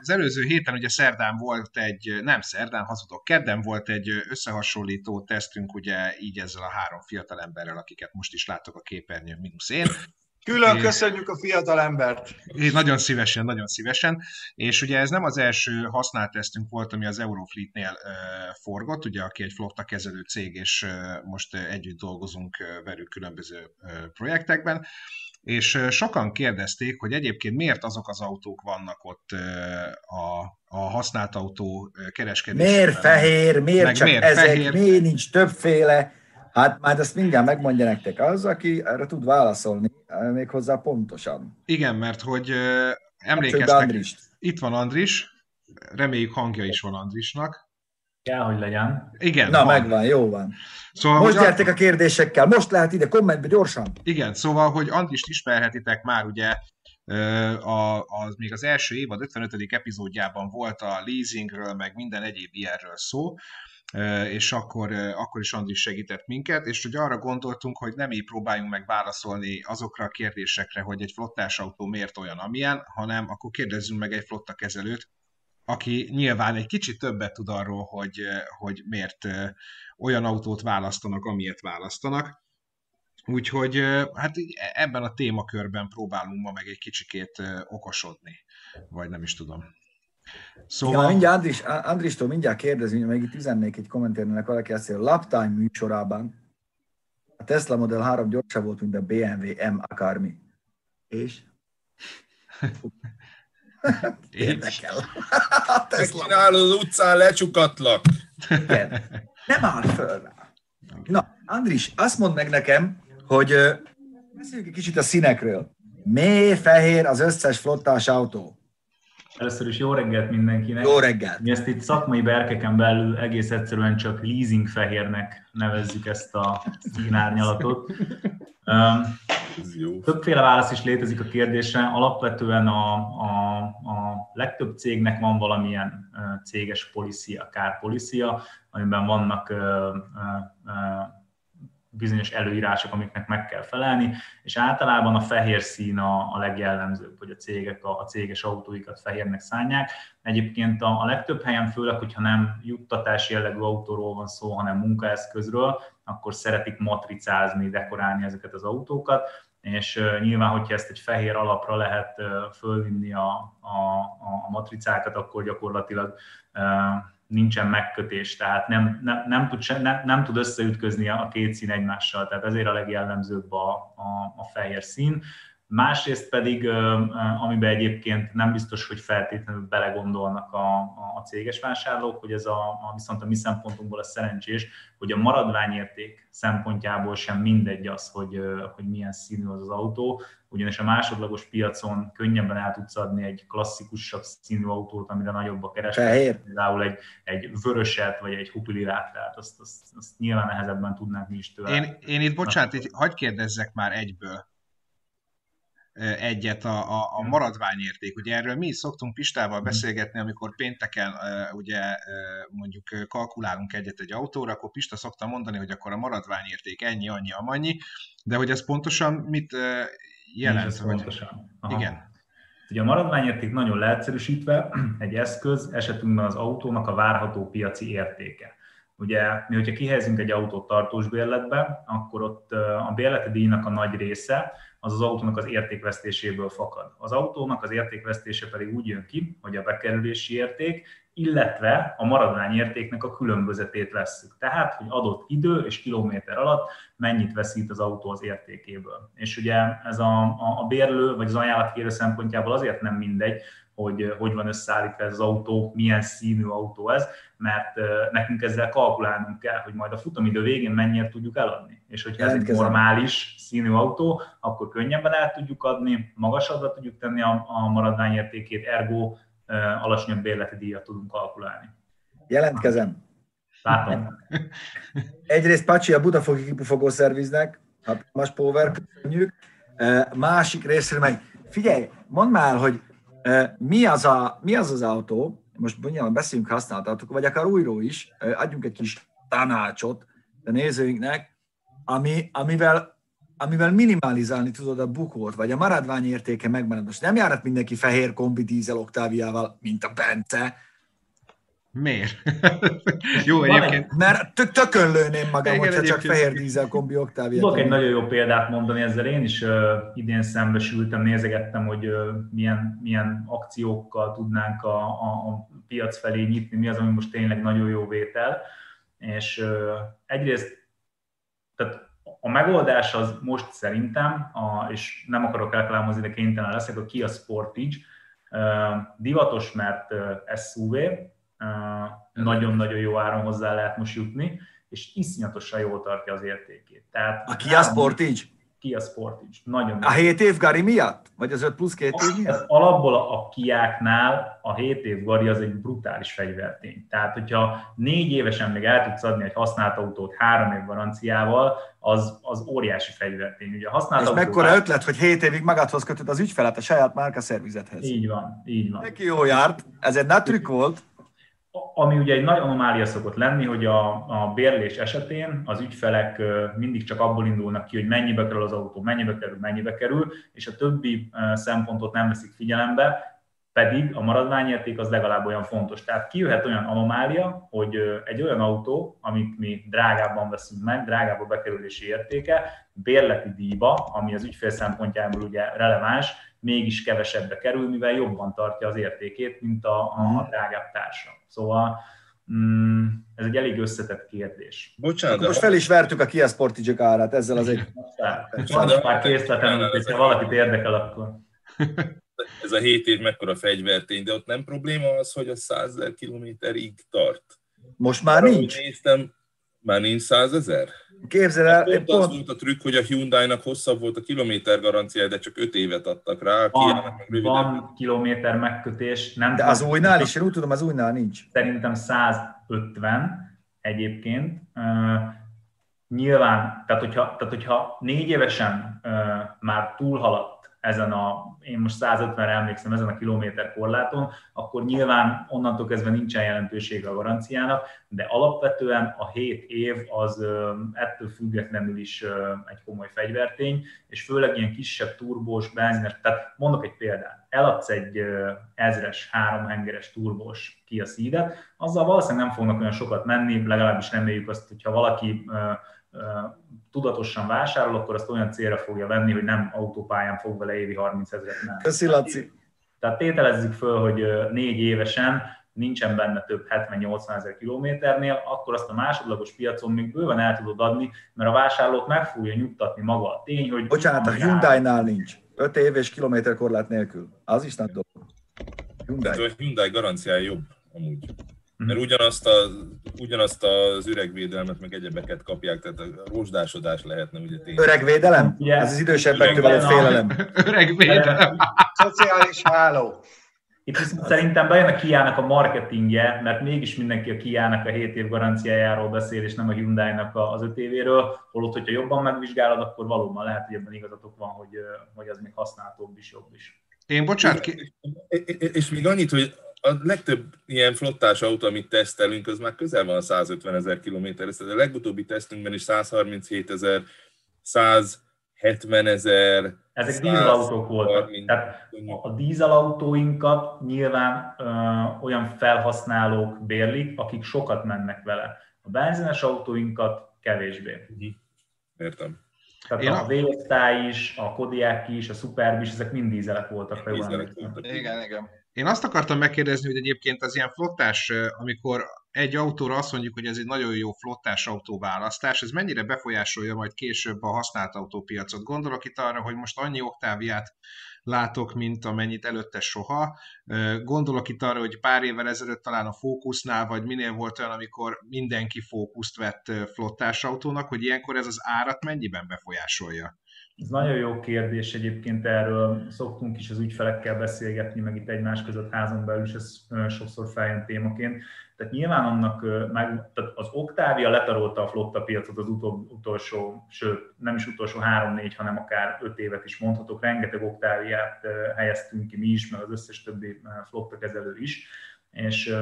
az előző héten ugye szerdán volt egy, nem szerdán, hazudok, kedden volt egy összehasonlító tesztünk, ugye így ezzel a három fiatal emberrel, akiket most is látok a képernyőn, mínusz én. Külön köszönjük a fiatal embert. Én nagyon szívesen, nagyon szívesen. És ugye ez nem az első használt tesztünk volt, ami az Eurofleetnél uh, forgott, ugye aki egy flotta kezelő cég, és uh, most együtt dolgozunk uh, velük különböző uh, projektekben és sokan kérdezték, hogy egyébként miért azok az autók vannak ott a, a használt autó kereskedésben. Miért fehér, miért csak miért ezek, fehér? miért nincs többféle? Hát majd ezt mindjárt megmondja nektek az, aki erre tud válaszolni, méghozzá pontosan. Igen, mert hogy emlékeztek, itt van Andris, reméljük hangja is van Andrisnak. Kell, hogy legyen. Igen. Na, van. megvan, jó van. Szóval, most gyertek a... kérdésekkel, most lehet ide kommentbe gyorsan. Igen, szóval, hogy Andrist ismerhetitek már ugye a, a, még az első évad 55. epizódjában volt a leasingről, meg minden egyéb ilyenről szó, és akkor, akkor is Andris segített minket, és hogy arra gondoltunk, hogy nem így próbáljunk meg válaszolni azokra a kérdésekre, hogy egy flottás autó miért olyan, amilyen, hanem akkor kérdezzünk meg egy flotta kezelőt, aki nyilván egy kicsit többet tud arról, hogy, hogy miért olyan autót választanak, amilyet választanak. Úgyhogy hát ebben a témakörben próbálunk ma meg egy kicsikét okosodni, vagy nem is tudom. Szóval... Ja, mindjárt Andris, Andristól mindjárt kérdezni, még itt üzennék egy kommentérnek valaki azt, hogy a Laptime műsorában a Tesla Model 3 gyorsabb volt, mint a BMW M akármi. És? Érdekel. Ezt csinálod az utcán, lecsukatlak. Igen. Nem áll föl rá. Na, Andris, azt mondd meg nekem, hogy beszéljünk egy kicsit a színekről. Mély fehér az összes flottás autó. Először is jó reggelt mindenkinek. Jó reggelt. Mi ezt itt szakmai berkeken belül egész egyszerűen csak leasing fehérnek nevezzük ezt a színárnyalatot. Um, többféle válasz is létezik a kérdésre. Alapvetően a, a, a legtöbb cégnek van valamilyen céges policia, kárpolicia, amiben vannak uh, uh, uh, bizonyos előírások, amiknek meg kell felelni, és általában a fehér szín a, a legjellemzőbb, hogy a cégek a, a céges autóikat fehérnek szánják. Egyébként a, a legtöbb helyen, főleg, hogyha nem juttatási jellegű autóról van szó, hanem munkaeszközről, akkor szeretik matricázni, dekorálni ezeket az autókat, és nyilván, hogyha ezt egy fehér alapra lehet fölvinni a, a, a matricákat, akkor gyakorlatilag nincsen megkötés, tehát nem, nem, nem, tud, nem, nem tud összeütközni a két szín egymással, tehát ezért a legjellemzőbb a, a, a fehér szín. Másrészt pedig, amiben egyébként nem biztos, hogy feltétlenül belegondolnak a, a céges vásárlók, hogy ez a, a viszont a mi szempontunkból a szerencsés, hogy a maradványérték szempontjából sem mindegy az, hogy, hogy milyen színű az az autó, ugyanis a másodlagos piacon könnyebben el tudsz adni egy klasszikusabb színű autót, amire nagyobb a kereslet, például egy, egy vöröset vagy egy hupilirát, tehát azt, azt, azt nyilván nehezebben tudnánk mi is tőle. Én, én itt, bocsánat, itt hagyd kérdezzek már egyből egyet a, a, a maradványérték. Ugye erről mi is szoktunk Pistával beszélgetni, amikor pénteken ugye mondjuk kalkulálunk egyet egy autóra, akkor Pista szokta mondani, hogy akkor a maradványérték ennyi, annyi, amannyi, de hogy ez pontosan mit jelent? Ez vagy... pontosan. Aha. Igen. Ugye a maradványérték nagyon leegyszerűsítve egy eszköz, esetünkben az autónak a várható piaci értéke. Ugye mi, hogyha kihelyezünk egy autót tartós bérletbe, akkor ott a bérleti díjnak a nagy része az az autónak az értékvesztéséből fakad. Az autónak az értékvesztése pedig úgy jön ki, hogy a bekerülési érték, illetve a maradványértéknek a különbözetét vesszük. Tehát, hogy adott idő és kilométer alatt mennyit veszít az autó az értékéből. És ugye ez a, a, a bérlő vagy az ajánlatkérő szempontjából azért nem mindegy, hogy hogy van összeállítva ez az autó, milyen színű autó ez, mert nekünk ezzel kalkulálnunk kell, hogy majd a futamidő végén mennyire tudjuk eladni. És hogyha ez egy normális színű autó, akkor könnyebben el tudjuk adni, magasabbra tudjuk tenni a, a maradványértékét, ergo alacsonyabb bérleti díjat tudunk kalkulálni. Jelentkezem. Látom. Egyrészt Pacsi a Budafoki kipufogó szerviznek, hatalmas power, köszönjük. Másik részről meg, figyelj, mondd már, hogy mi az, a, mi az az autó, most nyilván beszéljünk használt autók, vagy akár újról is, adjunk egy kis tanácsot a nézőinknek, ami, amivel amivel minimalizálni tudod a bukót, vagy a maradvány értéke megmarad. Most nem járat mindenki fehér kombi dízel oktáviával, mint a Bence. Miért? jó egyébként. Mert tök, tökön lőném magam, Igen, hogyha csak fehér dízel kombi oktáviával. Tudok egy nagyon jó példát mondani ezzel. Én is uh, idén szembesültem, nézegettem, hogy uh, milyen, milyen akciókkal tudnánk a, a, a piac felé nyitni, mi az, ami most tényleg nagyon jó vétel. És uh, egyrészt tehát a megoldás az most szerintem, a, és nem akarok reklámozni, de kénytelen leszek, a Kia Sportage. Divatos, mert SUV, nagyon-nagyon jó áron hozzá lehet most jutni, és iszonyatosan jól tartja az értékét. Tehát a Kia Sportage? Kia Sportage. Nagyon a 7 év Gari miatt? Vagy az 5 plusz 2 év miatt? alapból a Kiáknál a 7 év Gari az egy brutális fegyvertény. Tehát, hogyha négy évesen még el tudsz adni egy használt autót három év garanciával, az, az óriási fegyvertény. Ugye használt És mekkora át... ötlet, hogy 7 évig magadhoz kötöd az ügyfelet a saját márka szervizethez. Így van, így van. Neki jó járt, ez egy nagy trükk volt. Ami ugye egy nagy anomália szokott lenni, hogy a, a bérlés esetén az ügyfelek mindig csak abból indulnak ki, hogy mennyibe kerül az autó, mennyibe kerül, mennyibe kerül, és a többi szempontot nem veszik figyelembe, pedig a maradványérték az legalább olyan fontos. Tehát kijöhet olyan anomália, hogy egy olyan autó, amit mi drágábban veszünk meg, drágább a bekerülési értéke, bérleti díjba, ami az ügyfél szempontjából ugye releváns, mégis kevesebbe kerül, mivel jobban tartja az értékét, mint a, a mhm. drágább társa. Szóval mm, ez egy elég összetett kérdés. Bocsánat, most fel is vertük a Kia Sportage árát ezzel az egy... Van már készleten, hogyha valakit érdekel, akkor... Ez a 7 év mekkora fegyvertény, de ott nem probléma az, hogy a 100 ezer kilométerig tart. Most már Arra, nincs? Néztem, már nincs 100 ezer? Képzeld el, pont, pont az volt a trükk, hogy a Hyundai-nak hosszabb volt a kilométer garancia, de csak 5 évet adtak rá. Van, van kilométer megkötés. Nem de az újnál is, én úgy tudom, az újnál nincs. Szerintem 150 egyébként. Uh, nyilván, tehát hogyha, tehát hogyha négy évesen uh, már túlhaladt ezen a, én most 150-re emlékszem, ezen a kilométer korláton, akkor nyilván onnantól kezdve nincsen jelentősége a garanciának, de alapvetően a 7 év az ettől függetlenül is egy komoly fegyvertény, és főleg ilyen kisebb turbós, benzines, tehát mondok egy példát, eladsz egy ezres, háromhengeres turbós Kia Ceed-et, azzal valószínűleg nem fognak olyan sokat menni, legalábbis reméljük azt, hogyha valaki tudatosan vásárol, akkor azt olyan célra fogja venni, hogy nem autópályán fog vele évi 30 ezeret menni. Köszi, Laci. Tehát tételezzük föl, hogy négy évesen nincsen benne több 70-80 ezer kilométernél, akkor azt a másodlagos piacon még bőven el tudod adni, mert a vásárlót meg fogja nyugtatni maga a tény, hogy... Bocsánat, a Hyundai-nál nincs. 5 év és kilométerkorlát nélkül. Az is nem dolog. Hyundai. a Hyundai garanciája jobb amúgy. Mhm. Mert ugyanazt, a, ugyanazt az üregvédelmet, meg egyebeket kapják, tehát a rozsdásodás lehetne ugye tényleg. Öregvédelem? Yeah. Ez az idősebbek való félelem. Öregvédelem. Szociális háló. Itt viszont szerintem bejön a Kiának a marketingje, mert mégis mindenki a Kiának a 7 év garanciájáról beszél, és nem a Hyundai-nak az 5 évéről, holott, hogyha jobban megvizsgálod, akkor valóban lehet, hogy ebben igazatok van, hogy, hogy az még használhatóbb is, jobb is. Én bocsánat ki... És még annyit, hogy a legtöbb ilyen flottás autó, amit tesztelünk, az már közel van a 150 ezer kilométer. A legutóbbi tesztünkben is 137 ezer, 170 ezer. Ezek dízelautók voltak. Tehát a dízelautóinkat nyilván ö, olyan felhasználók bérlik, akik sokat mennek vele. A benzines autóinkat kevésbé. Mhm. Értem. Tehát Én a v is, a Kodiaq is, a Superb is, ezek mind dízelek voltak. Dízelek voltak. Igen, igen. Én azt akartam megkérdezni, hogy egyébként az ilyen flottás, amikor egy autóra azt mondjuk, hogy ez egy nagyon jó flottás autóválasztás, ez mennyire befolyásolja majd később a használt autópiacot? Gondolok itt arra, hogy most annyi oktáviát látok, mint amennyit előtte soha. Gondolok itt arra, hogy pár évvel ezelőtt talán a Focusnál, vagy minél volt olyan, amikor mindenki Focust vett flottás autónak, hogy ilyenkor ez az árat mennyiben befolyásolja? Ez nagyon jó kérdés egyébként, erről szoktunk is az ügyfelekkel beszélgetni, meg itt egymás között házon belül is ez sokszor feljön témaként. Tehát nyilván annak, meg, tehát az Octavia letarolta a flotta piacot az utol, utolsó, sőt nem is utolsó három-négy, hanem akár öt évet is mondhatok, rengeteg Octaviát helyeztünk ki mi is, meg az összes többi flotta kezelő is és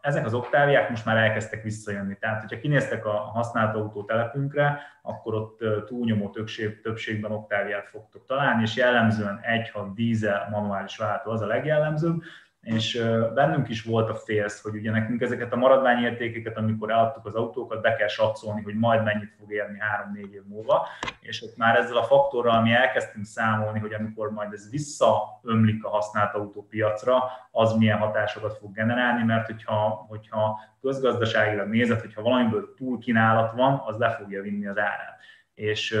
ezek az oktáviák most már elkezdtek visszajönni. Tehát, hogyha kinéztek a használt autó telepünkre, akkor ott túlnyomó többség, többségben oktáviát fogtok találni, és jellemzően egy, ha dízel manuális váltó az a legjellemzőbb, és bennünk is volt a félsz, hogy ugye nekünk ezeket a maradványértékeket, amikor eladtuk az autókat, be kell satszolni, hogy majd mennyit fog érni 3-4 év múlva, és ott már ezzel a faktorral mi elkezdtünk számolni, hogy amikor majd ez visszaömlik a használt autópiacra, az milyen hatásokat fog generálni, mert hogyha, hogyha közgazdaságilag nézed, hogyha valamiből túl kínálat van, az le fogja vinni az árát és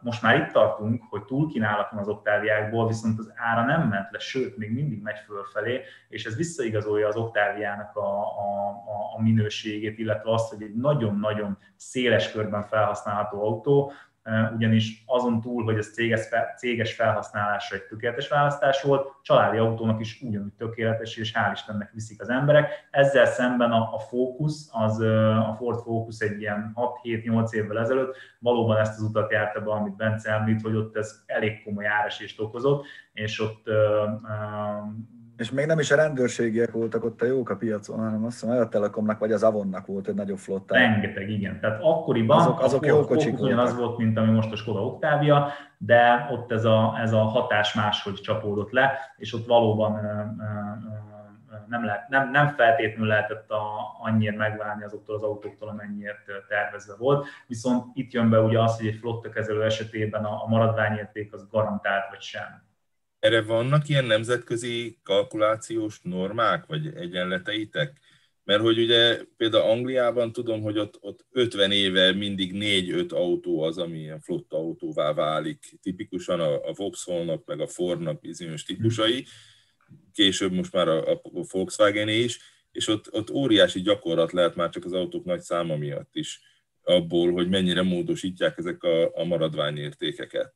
most már itt tartunk, hogy túlkínálat van az oktáviákból, viszont az ára nem ment le, sőt, még mindig megy fölfelé, és ez visszaigazolja az oktáviának a, a, a minőségét, illetve azt, hogy egy nagyon-nagyon széles körben felhasználható autó, ugyanis azon túl, hogy ez céges, felhasználásra egy tökéletes választás volt, családi autónak is ugyanúgy tökéletes, és hál' Istennek viszik az emberek. Ezzel szemben a, a Focus, az, a Ford Focus egy ilyen 6-7-8 évvel ezelőtt valóban ezt az utat járta be, amit Bence említ, hogy ott ez elég komoly árasést okozott, és ott És még nem is a rendőrségiek voltak ott a jók a piacon, hanem azt hiszem, a Telekomnak vagy az Avonnak volt egy nagyobb flotta. Rengeteg, igen. Tehát akkoriban azok, azok jó kocsik ugyanaz volt, mint ami most a Skoda Octavia, de ott ez a, ez a hatás máshogy csapódott le, és ott valóban nem, lehet, nem, nem feltétlenül lehetett a, annyira megválni azoktól az autóktól, amennyiért tervezve volt. Viszont itt jön be ugye az, hogy egy flotta kezelő esetében a, a maradványérték az garantált vagy sem. Erre vannak ilyen nemzetközi kalkulációs normák, vagy egyenleteitek? Mert hogy ugye például Angliában tudom, hogy ott, ott 50 éve mindig 4-5 autó az, ami ilyen flotta autóvá válik. Tipikusan a, a Vauxhallnak, meg a Fordnak bizonyos típusai, később most már a, a Volkswagen is, és ott, ott óriási gyakorlat lehet már csak az autók nagy száma miatt is abból, hogy mennyire módosítják ezek a, a maradványértékeket.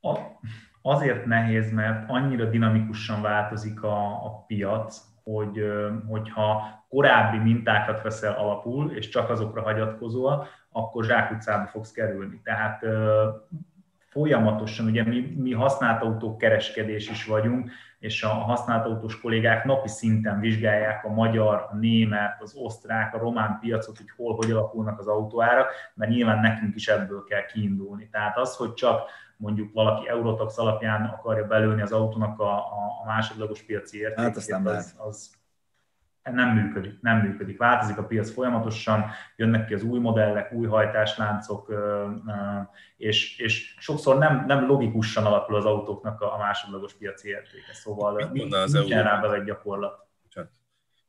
A, azért nehéz, mert annyira dinamikusan változik a, a piac, hogy hogyha korábbi mintákat veszel alapul, és csak azokra hagyatkozol, akkor zsákutcába fogsz kerülni. Tehát folyamatosan, ugye mi, mi használt autók kereskedés is vagyunk, és a használt autós kollégák napi szinten vizsgálják a magyar, a német, az osztrák, a román piacot, hogy hol, hogy alakulnak az autóárak, mert nyilván nekünk is ebből kell kiindulni. Tehát az, hogy csak mondjuk valaki Eurotax alapján akarja belőni az autónak a, a, másodlagos piaci értékét, hát nem az, az nem működik, nem működik. Változik a piac folyamatosan, jönnek ki az új modellek, új hajtásláncok, és, és sokszor nem, nem logikusan alakul az autóknak a másodlagos piaci értéke. Szóval Mit az nincsen rá egy gyakorlat.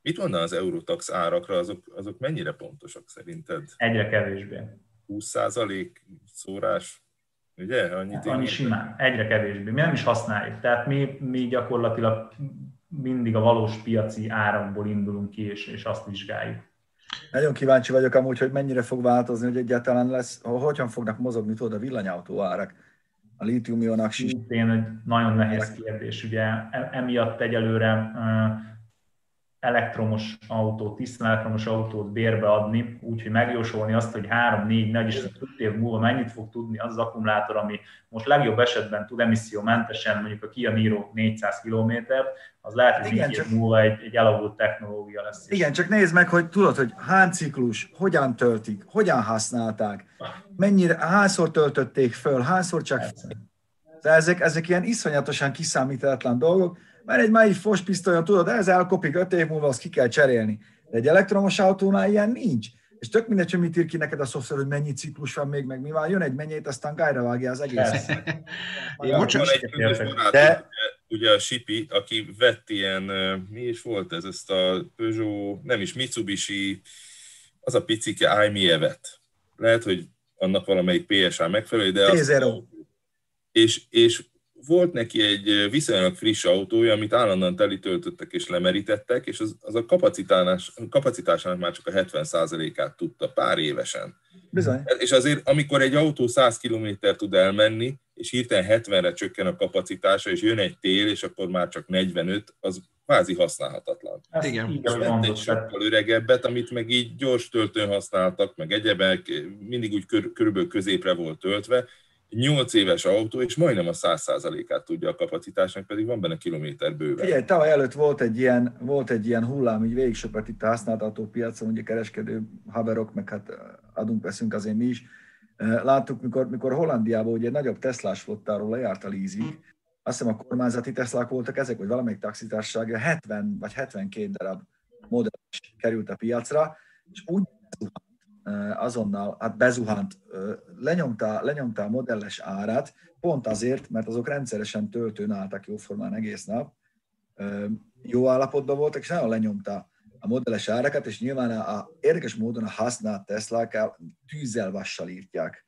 Mit mondaná az Eurotax árakra, azok, azok mennyire pontosak szerinted? Egyre kevésbé. 20% szórás? Ugye? Annyit annyi simán, egyre kevésbé. Mi nem is használjuk. Tehát mi, mi gyakorlatilag mindig a valós piaci árakból indulunk ki, és, és azt vizsgáljuk. Nagyon kíváncsi vagyok amúgy, hogy mennyire fog változni, hogy egyáltalán lesz, hogyan fognak mozogni tudod a villanyautó árak, a lítium-ionak Szintén egy nagyon nehéz kérdés, ugye e, emiatt egyelőre elektromos autót, tisztán elektromos autót bérbe adni, úgyhogy megjósolni azt, hogy 3, 4, 4 és 5 év múlva mennyit fog tudni az, az akkumulátor, ami most legjobb esetben tud emissziómentesen, mondjuk a Kia Niro 400 km, az lehet, hogy Igen, csak... múlva egy, egy elavult technológia lesz. Igen, csak nézd meg, hogy tudod, hogy hány ciklus, hogyan töltik, hogyan használták, mennyire, hányszor töltötték föl, hányszor csak... De ezek, ezek ilyen iszonyatosan kiszámítatlan dolgok, mert egy mai fospisztolyon, tudod, ez elkopik öt év múlva, azt ki kell cserélni. De egy elektromos autónál ilyen nincs. És tök mindegy, hogy mit ír ki neked a szoftver, hogy mennyi ciklus van még, meg mi van, jön egy mennyét, aztán gájra vágja az egész. Bocsánat, de... ugye a Sipi, aki vett ilyen, mi is volt ez, ezt a Peugeot, nem is Mitsubishi, az a picike iMi-evet. Lehet, hogy annak valamelyik PSA megfelelő, de az, és, és volt neki egy viszonylag friss autója, amit állandóan telítöltöttek és lemerítettek, és az, az a kapacitás, kapacitásának már csak a 70%-át tudta pár évesen. Bizony. És azért, amikor egy autó 100 km tud elmenni, és hirtelen 70-re csökken a kapacitása, és jön egy tél, és akkor már csak 45, az kvázi használhatatlan. Ezt Igen. És vett egy sokkal öregebbet, amit meg így gyors töltőn használtak, meg egyebek, mindig úgy kör, körülbelül középre volt töltve, 8 éves autó, és majdnem a 100%-át tudja a kapacitásnak, pedig van benne kilométer bőven. Figyelj, tavaly előtt volt egy ilyen, volt egy ilyen hullám, így végig söpört itt a használt autópiacon, ugye kereskedő haverok, meg hát adunk, veszünk azért mi is. Láttuk, mikor, mikor Hollandiában ugye egy nagyobb Teslás flottáról lejárt a leasing, azt hiszem a kormányzati Teslák voltak ezek, vagy valamelyik taxitársaság, 70 vagy 72 darab modell került a piacra, és úgy azonnal hát bezuhant, lenyomta, lenyomta a modelles árát, pont azért, mert azok rendszeresen töltőn álltak jóformán egész nap, jó állapotban voltak, és nagyon lenyomta a modelles árakat, és nyilván a, a érdekes módon a használt Teslák tűzzel vassal írtják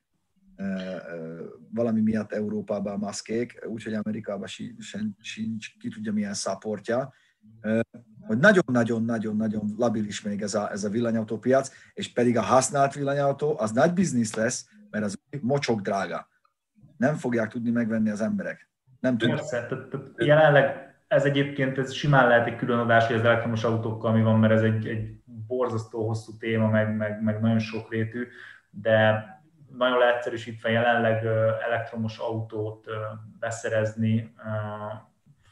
valami miatt Európában a maszkék, úgyhogy Amerikában sincs, sincs ki tudja milyen szaportja hogy nagyon-nagyon-nagyon-nagyon labilis még ez a, ez a villanyautópiac, és pedig a használt villanyautó az nagy biznisz lesz, mert az mocsok drága. Nem fogják tudni megvenni az emberek. Nem tudják. Persze, tehát, tehát jelenleg ez egyébként ez simán lehet egy külön adás, hogy az elektromos autókkal mi van, mert ez egy, egy borzasztó hosszú téma, meg, meg, meg nagyon sokrétű, de nagyon leegyszerűsítve jelenleg elektromos autót beszerezni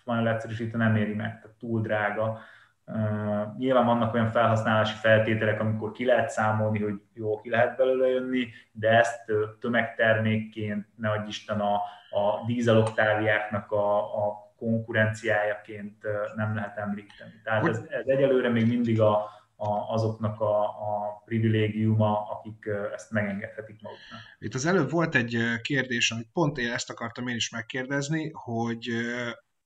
nagyon leegyszerűsítve nem éri meg, tehát túl drága. Uh, nyilván vannak olyan felhasználási feltételek, amikor ki lehet számolni, hogy jó, ki lehet belőle jönni, de ezt tömegtermékként, ne adj Isten a, a dízeloktáviáknak a, a konkurenciájaként nem lehet említeni. Tehát ez, ez egyelőre még mindig a, a, azoknak a, a privilégiuma, akik ezt megengedhetik maguknak. Itt az előbb volt egy kérdés, amit pont én ezt akartam én is megkérdezni, hogy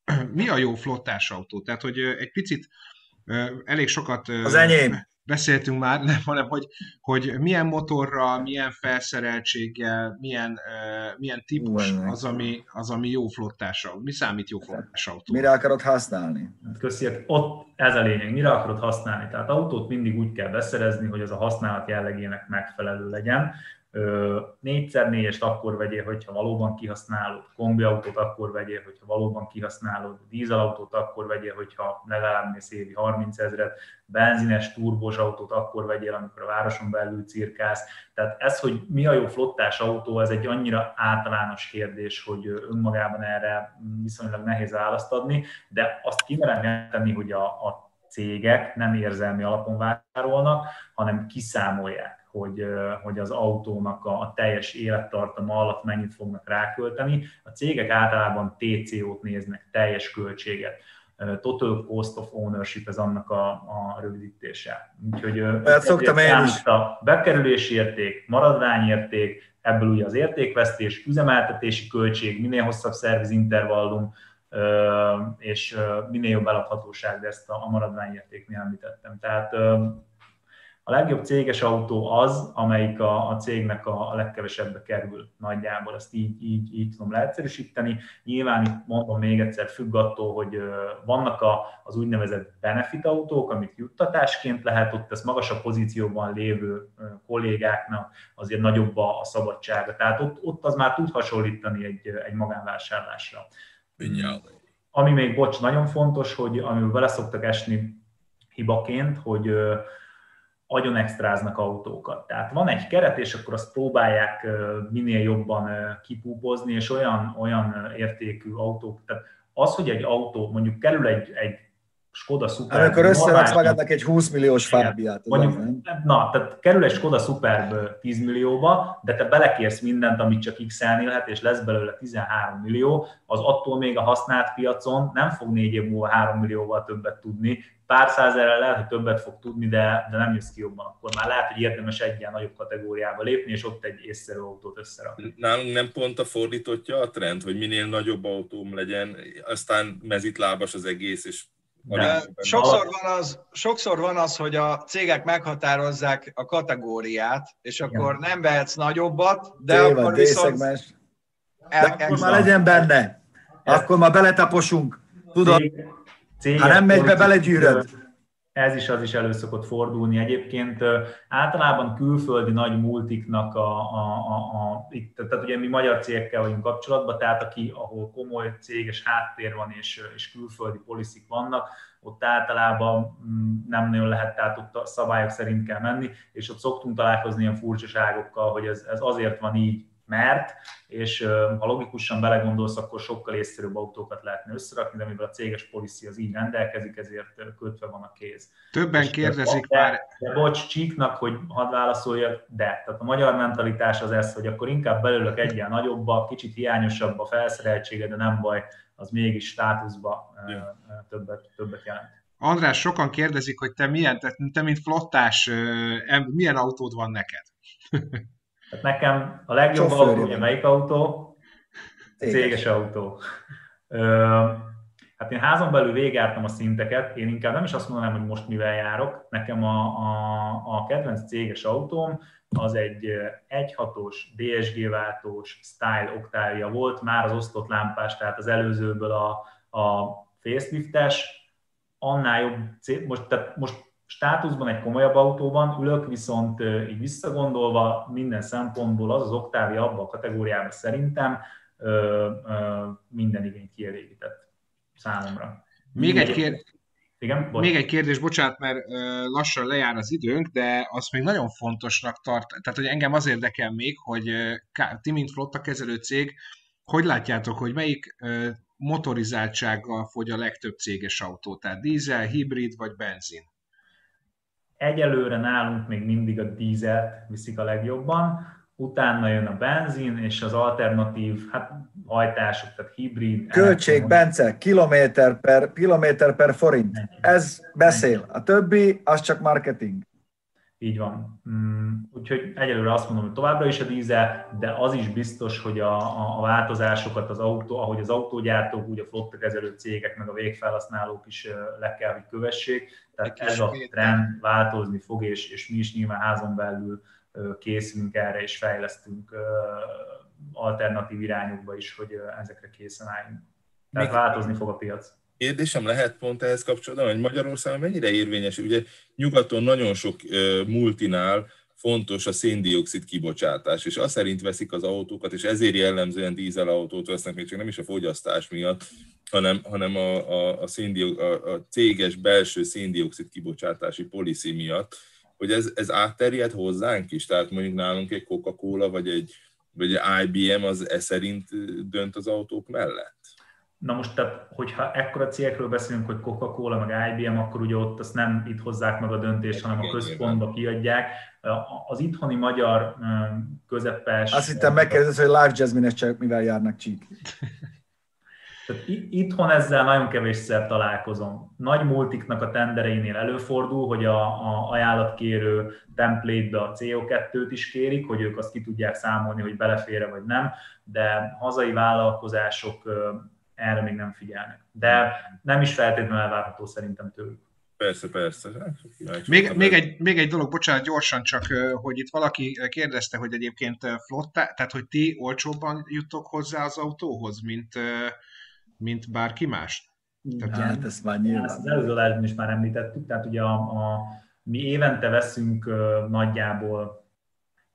mi a jó flottás autó? Tehát, hogy egy picit elég sokat... Az enyém beszéltünk már, nem, hanem hogy, hogy milyen motorral, milyen felszereltséggel, milyen, milyen típus az ami, az, ami jó flottás autó. Mi számít jó flottás autó? Mire akarod használni? Hát köszönjük. Ott ez a lényeg. Mire akarod használni? Tehát autót mindig úgy kell beszerezni, hogy az a használat jellegének megfelelő legyen. 4x4-est akkor vegyél, hogyha valóban kihasználod, kombiautót akkor vegyél, hogyha valóban kihasználod, dízelautót akkor vegyél, hogyha legalább mész évi 30 ezeret, benzines, turbos autót akkor vegyél, amikor a városon belül cirkálsz. Tehát ez, hogy mi a jó flottás autó, ez egy annyira általános kérdés, hogy önmagában erre viszonylag nehéz választ adni, de azt kimerem tenni, hogy a, a cégek nem érzelmi alapon vásárolnak, hanem kiszámolják hogy, hogy az autónak a, a teljes élettartama alatt mennyit fognak rákölteni. A cégek általában TCO-t néznek, teljes költséget. Total Cost of Ownership, ez annak a, a rövidítése. Úgyhogy hát szoktam én is. A bekerülési érték, maradványérték, ebből ugye az értékvesztés, üzemeltetési költség, minél hosszabb szervizintervallum, és minél jobb eladhatóság, de ezt a maradványértéknél említettem. Tehát a legjobb céges autó az, amelyik a, a cégnek a, a legkevesebbe kerül nagyjából, ezt így, így, így tudom leegyszerűsíteni. Nyilván itt mondom még egyszer, függ attól, hogy vannak a, az úgynevezett benefit autók, amit juttatásként lehet, ott ez magasabb pozícióban lévő kollégáknak azért nagyobb a, a szabadsága. Tehát ott, ott az már tud hasonlítani egy, egy magánvásárlásra. Ami még, bocs, nagyon fontos, hogy amivel bele szoktak esni hibaként, hogy agyon extráznak autókat. Tehát van egy keret, és akkor azt próbálják minél jobban kipúpozni, és olyan, olyan értékű autók, tehát az, hogy egy autó mondjuk kerül egy, egy Skoda Superb. Amikor összeraksz magadnak egy 20 milliós fábiát. Mondjuk, nem? Na, tehát kerül egy Skoda Superb 10 millióba, de te belekérsz mindent, amit csak x lehet, és lesz belőle 13 millió, az attól még a használt piacon nem fog négy év múlva 3 millióval többet tudni, pár százerrel lehet, hogy többet fog tudni, de, de nem jössz ki jobban, akkor már lehet, hogy érdemes egyen nagyobb kategóriába lépni, és ott egy észszerű autót összerakni. Nálunk nem pont a fordítottja a trend, hogy minél nagyobb autóm legyen, aztán mezitlábas az egész, és sokszor van, az, sokszor van az, hogy a cégek meghatározzák a kategóriát, és akkor Igen. nem vehetsz nagyobbat, de Téva, akkor viszont... El, de akkor már legyen benne. Akkor már beletaposunk. Tudod? Cég, ha nem megy be, belegyűröd. Ez is az is elő szokott fordulni. Egyébként általában külföldi nagy multiknak a, a, a, a itt, tehát ugye mi magyar cégekkel vagyunk kapcsolatban, tehát aki, ahol komoly céges háttér van és, és külföldi poliszik vannak, ott általában mm, nem nagyon lehet, tehát ott a szabályok szerint kell menni, és ott szoktunk találkozni ilyen furcsaságokkal, hogy ez, ez azért van így, mert, és ha logikusan belegondolsz, akkor sokkal észszerűbb autókat lehetne összerakni, de mivel a céges policy az így rendelkezik, ezért kötve van a kéz. Többen és kérdezik de, már. De bocs, csíknak, hogy hadd válaszoljak, de. Tehát a magyar mentalitás az ez, hogy akkor inkább belőlök egyen nagyobba, kicsit hiányosabb a felszereltsége, de nem baj, az mégis státuszba yeah. többet, többet jelent. András, sokan kérdezik, hogy te milyen, te, te mint flottás, milyen autód van neked? Tehát nekem a legjobb Sofőr autó, ugye melyik autó? Céges autó. Hát én házon belül végigjártam a szinteket, én inkább nem is azt mondanám, hogy most mivel járok. Nekem a, a, a kedvenc céges autóm az egy 1.6-os DSG váltós Style Octavia volt, már az osztott lámpás, tehát az előzőből a, a faceliftes, annál jobb, most, tehát most státuszban egy komolyabb autóban ülök, viszont így visszagondolva minden szempontból az az Octavia abban a kategóriában szerintem ö, ö, minden igényt kielégített számomra. Még egy, kér... Igen, Még egy kérdés, bocsánat, mert lassan lejár az időnk, de azt még nagyon fontosnak tart, tehát hogy engem az érdekel még, hogy ti, mint flotta kezelő cég, hogy látjátok, hogy melyik motorizáltsággal fogy a legtöbb céges autó? Tehát dízel, hibrid vagy benzin? Egyelőre nálunk még mindig a dízelt viszik a legjobban, utána jön a benzin, és az alternatív hát, hajtások, tehát hibrid. Költség, Bence, kilométer per, kilométer per forint. Ez beszél. A többi, az csak marketing. Így van. Mm, úgyhogy egyelőre azt mondom, hogy továbbra is a dízel, de az is biztos, hogy a, a, a változásokat az autó, ahogy az autógyártók, úgy a flottakezelő cégek, meg a végfelhasználók is le kell, hogy kövessék. Tehát ez a trend változni fog, és, és mi is nyilván házon belül készülünk erre, és fejlesztünk alternatív irányokba is, hogy ezekre készen álljunk. Tehát Még változni fog a piac. Kérdésem lehet pont ehhez kapcsolatban, hogy Magyarországon mennyire érvényes? Ugye nyugaton nagyon sok multinál fontos a széndiokszid kibocsátás, és azt szerint veszik az autókat, és ezért jellemzően dízelautót vesznek, még csak nem is a fogyasztás miatt, hanem, hanem a, a, a, széndiok, a, a céges belső széndiokszid kibocsátási policy miatt, hogy ez, ez átterjed hozzánk is, tehát mondjuk nálunk egy Coca-Cola vagy egy, vagy egy IBM az e szerint dönt az autók mellett? Na most, tehát, hogyha ekkora cégekről beszélünk, hogy Coca-Cola, meg IBM, akkor ugye ott azt nem itt hozzák meg a döntést, hanem a központba kiadják. Az itthoni magyar közepes... Azt hittem megkérdezed, hogy Live Jasmine csak mivel járnak csík. Tehát itthon ezzel nagyon kevésszer találkozom. Nagy multiknak a tendereinél előfordul, hogy a, a ajánlatkérő template-be a CO2-t is kérik, hogy ők azt ki tudják számolni, hogy belefére vagy nem, de hazai vállalkozások erre még nem figyelnek. De nem is feltétlenül elvárható szerintem tőlük. Persze, persze. Még, még, egy, még egy dolog, bocsánat, gyorsan csak, hogy itt valaki kérdezte, hogy egyébként flotta, tehát hogy ti olcsóbban jutok hozzá az autóhoz, mint, mint bárki más? Tehát hát, ilyen... ezt már nyilván. Ezt az előző is már említettük, tehát ugye a, a, mi évente veszünk nagyjából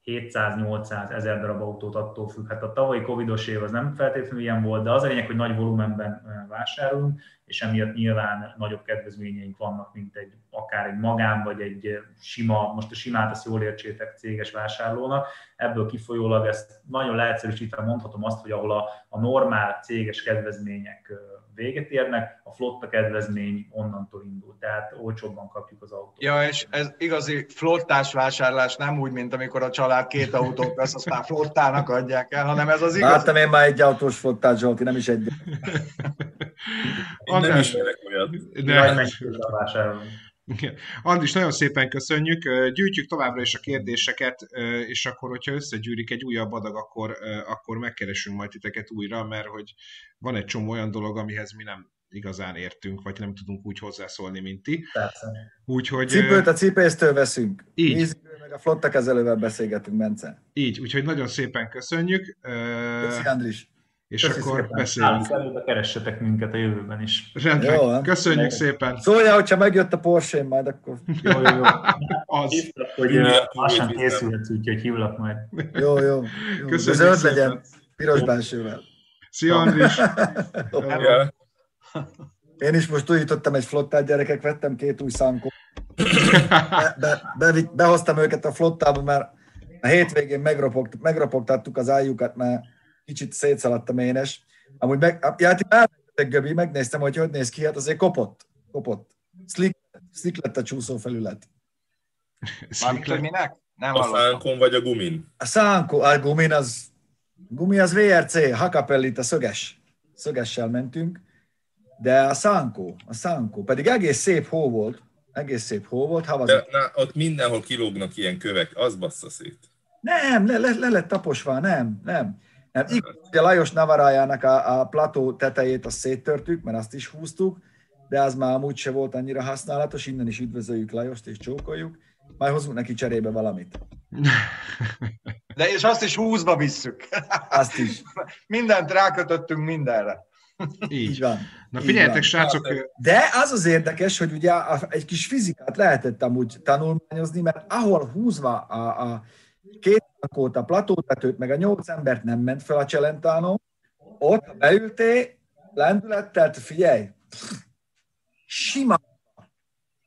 700-800 ezer darab autót attól függ. Hát a tavalyi covidos év az nem feltétlenül ilyen volt, de az a lényeg, hogy nagy volumenben vásárolunk, és emiatt nyilván nagyobb kedvezményeink vannak, mint egy akár egy magán, vagy egy sima, most a simát azt jól értsétek céges vásárlónak. Ebből kifolyólag ezt nagyon leegyszerűsítve mondhatom azt, hogy ahol a, a normál céges kedvezmények véget érnek, a flotta kedvezmény onnantól indul, tehát olcsóbban kapjuk az autót. Ja, és ez igazi flottás vásárlás, nem úgy, mint amikor a család két autót vesz, aztán flottának adják el, hanem ez az igazi. Láttam én már egy autós flottát, Zsolti, nem is egy. Én nem ismerek olyat. De... Andris, nagyon szépen köszönjük. Gyűjtjük továbbra is a kérdéseket, és akkor, hogyha összegyűrik egy újabb adag, akkor, akkor megkeresünk majd titeket újra, mert hogy van egy csomó olyan dolog, amihez mi nem igazán értünk, vagy nem tudunk úgy hozzászólni, mint ti. Persze. Úgyhogy, Cipőt a cipésztől veszünk. Így. Vízből meg a flotta kezelővel beszélgetünk, Bence. Így, úgyhogy nagyon szépen köszönjük. Köszi, Andris és Köszi akkor szépen. beszélünk. Előbb keressetek minket a jövőben is. Rendben, jó, köszönjük jó. szépen. Szólja, hogyha megjött a porsche majd akkor... Jó, jó, jó. Az. Hívlak, hogy lassan készülhetsz, úgyhogy hívlak majd. Jó, jó. jó. Köszönjük Zöld szépen. legyen, piros belsővel. Szia, Andris! Én is most újítottam egy flottát, gyerekek, vettem két új szánkot. Be, be, be, behoztam őket a flottába, mert a hétvégén megropogt, megropogtattuk az ájukat, mert kicsit szétszaladt a ménes. Amúgy meg, játék Göbi, megnéztem, hogy hogy néz ki, hát azért kopott. Kopott. Slick, slick lett a csúszó felület. Mármint, hogy minek? Nem a szánkon vagy a gumin? A szánkon, a gumin az, gumi az VRC, Hakapellit a szöges. Szögessel mentünk, de a szánkó, a szánkó, pedig egész szép hó volt, egész szép hó volt, havazott. De, na, ott mindenhol kilógnak ilyen kövek, az bassza szét. Nem, le, le, le lett taposva, nem, nem. Hogy a Lajos Navarájának a, a plató tetejét azt széttörtük, mert azt is húztuk, de az már amúgy se volt annyira használatos, innen is üdvözöljük Lajost és csókoljuk, majd hozunk neki cserébe valamit. De és azt is húzva visszük. Azt is. Mindent rákötöttünk mindenre. Így, Így van. Na figyeljetek, srácok! De az az érdekes, hogy ugye egy kis fizikát lehetett amúgy tanulmányozni, mert ahol húzva a, a két lakót, a platótetőt, meg a nyolc embert nem ment fel a Celentano, ott, beültél, lendülettel, figyelj, sima,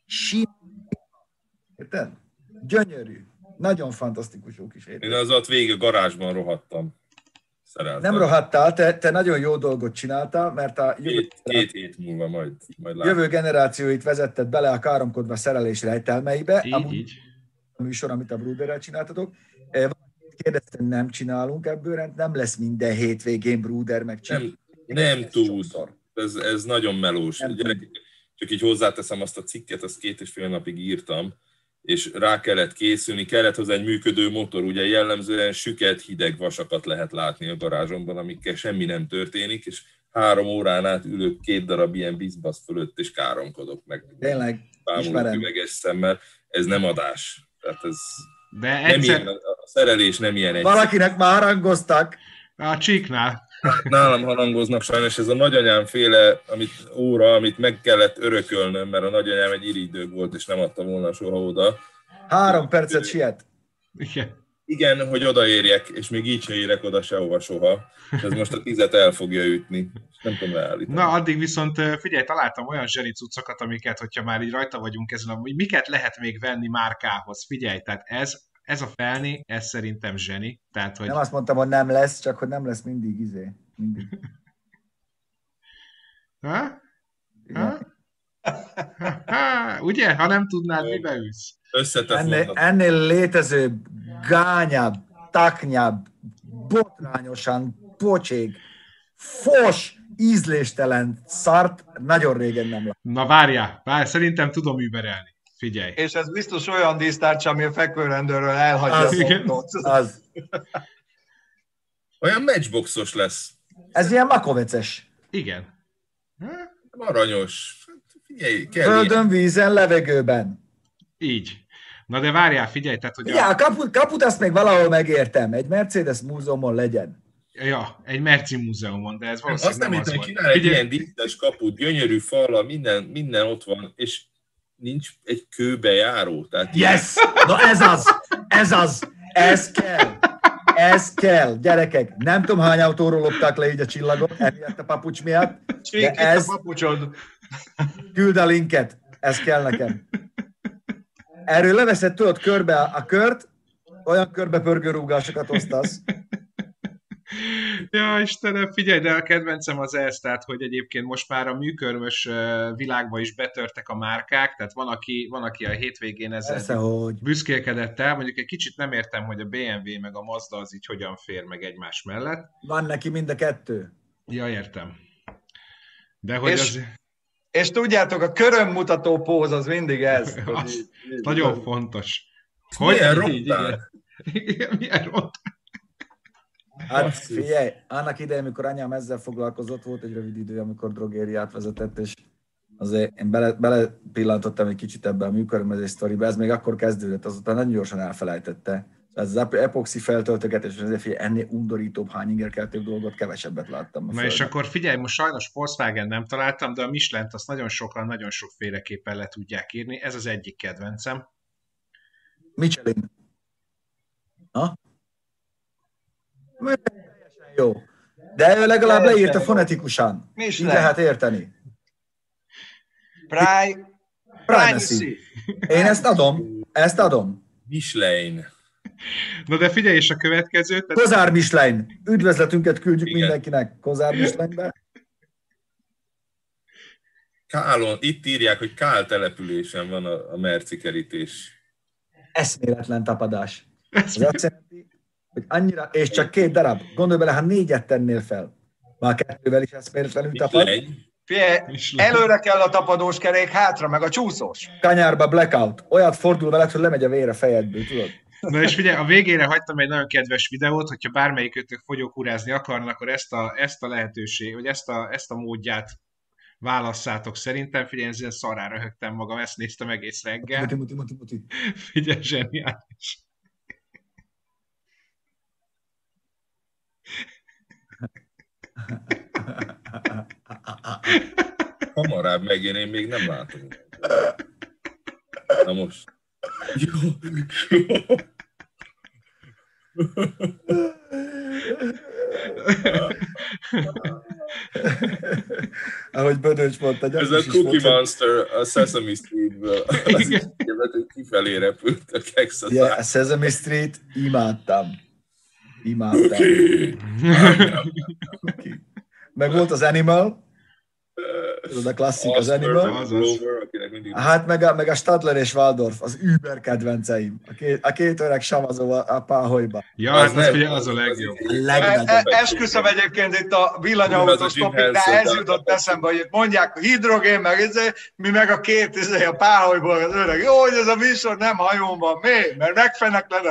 sima, érted? Gyönyörű, nagyon fantasztikus jó kis Én az ott végig garázsban rohadtam. szereltem. Nem rohadtál, te, te nagyon jó dolgot csináltál, mert a jövő, két, két hét múlva majd, majd jövő generációit vezetted bele a káromkodva szerelés rejtelmeibe. Így, Amúgy így. A műsor, amit a Bruderrel csináltatok. Kérdeztem, nem csinálunk ebből, nem lesz minden hétvégén Bruder meg Nem, nem tud. Ez, ez nagyon melós. Nem Gyerek, csak így hozzáteszem azt a cikket, azt két és fél napig írtam, és rá kellett készülni, kellett hozzá egy működő motor, ugye jellemzően süket, hideg vasakat lehet látni a garázsomban, amikkel semmi nem történik, és három órán át ülök két darab ilyen bizbasz fölött, és káromkodok meg. Tényleg, ismerem. üveges szemmel. Ez nem adás. Tehát ez De nem egyszer... a szerelés nem ilyen egyszerű. Valakinek már harangoztak. A csíknál. Nálam harangoznak sajnos ez a nagyanyám féle amit, óra, amit meg kellett örökölnöm, mert a nagyanyám egy irigydőg volt, és nem adta volna soha oda. Három percet siet. Igen. Igen, hogy odaérjek, és még így se érek oda sehova soha. És ez most a tizet el fogja ütni. Nem tudom leállítani. Na, addig viszont figyelj, találtam olyan zseni cuccokat, amiket, hogyha már így rajta vagyunk ezen, hogy miket lehet még venni márkához. Figyelj, tehát ez ez a felni, ez szerintem zseni. Tehát, hogy... Nem azt mondtam, hogy nem lesz, csak hogy nem lesz mindig izé. Mindig. Ha? Ha? Ha? Ugye? Ha nem tudnád, mi beülsz. Ennél, ennél létező gányább, taknyább, botrányosan pocsék, fos, ízléstelen szart nagyon régen nem lát. Na várjál, várjál, szerintem tudom überelni. Figyelj. És ez biztos olyan dísztárcs, ami a fekvőrendőről elhagyja az, a. Az. Olyan matchboxos lesz. Ez ilyen makoveces. Igen. Aranyos. Figyelj, kell Földön, ilyen. vízen, levegőben. Így. Na de várjál, figyelj, tehát hogy... Ja, a kaput, kaput azt még valahol megértem. Egy Mercedes múzeumon legyen. Ja, egy Merci múzeumon, de ez valószínűleg azt nem, nem az volt. egy ilyen díszes kaput, gyönyörű fala, minden, minden ott van, és nincs egy kőbejáró. Tehát yes! Na ez az! Ez az! Ez kell! Ez kell, gyerekek! Nem tudom, hány autóról lopták le így a csillagot, emiatt a papucs miatt. De ez... a papucsod. Küld a linket, ez kell nekem. Erről leveszed, tudod, körbe a kört, olyan körbe pörgő rúgásokat osztasz. Ja, Istenem, figyelj, de a kedvencem az ez, tehát, hogy egyébként most már a műkörmös világba is betörtek a márkák, tehát van, aki, van, aki a hétvégén ezzel Persze, hogy... büszkélkedett el, mondjuk egy kicsit nem értem, hogy a BMW meg a Mazda az így hogyan fér meg egymás mellett. Van neki mind a kettő. Ja, értem. De hogy és, az... és tudjátok, a körömmutató póz az mindig ez. az, így, így, nagyon így. fontos. Hogy milyen így, igen. igen, milyen rontál. Hát figyelj, annak idején, amikor anyám ezzel foglalkozott, volt egy rövid idő, amikor drogériát vezetett, és azért én bele, bele pillantottam egy kicsit ebbe a műkörmezés sztoriba, ez még akkor kezdődött, azután nagyon gyorsan elfelejtette. Ez az epoxi feltöltöket, és azért figyelj, ennél undorítóbb, hányingerkeltőbb dolgot kevesebbet láttam. Na és akkor figyelj, most sajnos Volkswagen nem találtam, de a Michelin azt nagyon sokan, nagyon sokféleképpen le tudják írni. Ez az egyik kedvencem. Michelin. Ha? Teljesen jó. De ő legalább leírta fonetikusan. Így lehet érteni. Pri- privacy. Én ezt adom. Ezt adom. Michelin. Na de figyelj, és a következő... Tehát... Kozár Michelin. Üdvözletünket küldjük Igen. mindenkinek Kozár Michelinbe. Kálon, itt írják, hogy Kál településen van a, a merci kerítés. Eszméletlen tapadás. Ez azt jelenti, hogy annyira, és csak két darab. Gondolj bele, ha négyet tennél fel. Már kettővel is eszméletlenül tapad. Figyelj, előre kell a tapadós kerék, hátra meg a csúszós. Kanyárba blackout. Olyat fordul veled, hogy lemegy a vére fejedből, tudod? Na és figyelj, a végére hagytam egy nagyon kedves videót, hogyha bármelyikőtök fogyókúrázni akarnak, akkor ezt a, ezt a lehetőség, vagy ezt a, ezt a módját válasszátok szerintem. Figyelj, ezzel szarára röhögtem magam, ezt néztem egész reggel. Muti, muti, muti, muti. Figyelj, zseniális. Hamarabb megint én még nem látom. Na most. Jó, jó. Ahogy Bödöcs mondta. Ez a Cookie mondta. Monster a Sesame Street-ből. Az kifelé repült a kekszatán. Yeah, a Sesame Street imádtam Imádtam. Meg volt az Animal, uh, ez a klasszik, az Animal. Hát meg a, meg a Stadler és Waldorf, az über kedvenceim. A két, a két öreg savazó a páholyban. Ja, az, hát az, az a legjobb. Legnagyobb. Esküszöm egyébként itt a villanyautós topik, de ez jutott eszembe, hogy mondják a hidrogén, meg ez, mi meg a két ez, a páholyból az öreg. Jó, hogy ez a műsor nem hajón van. Mi? Mert megfenek lenne.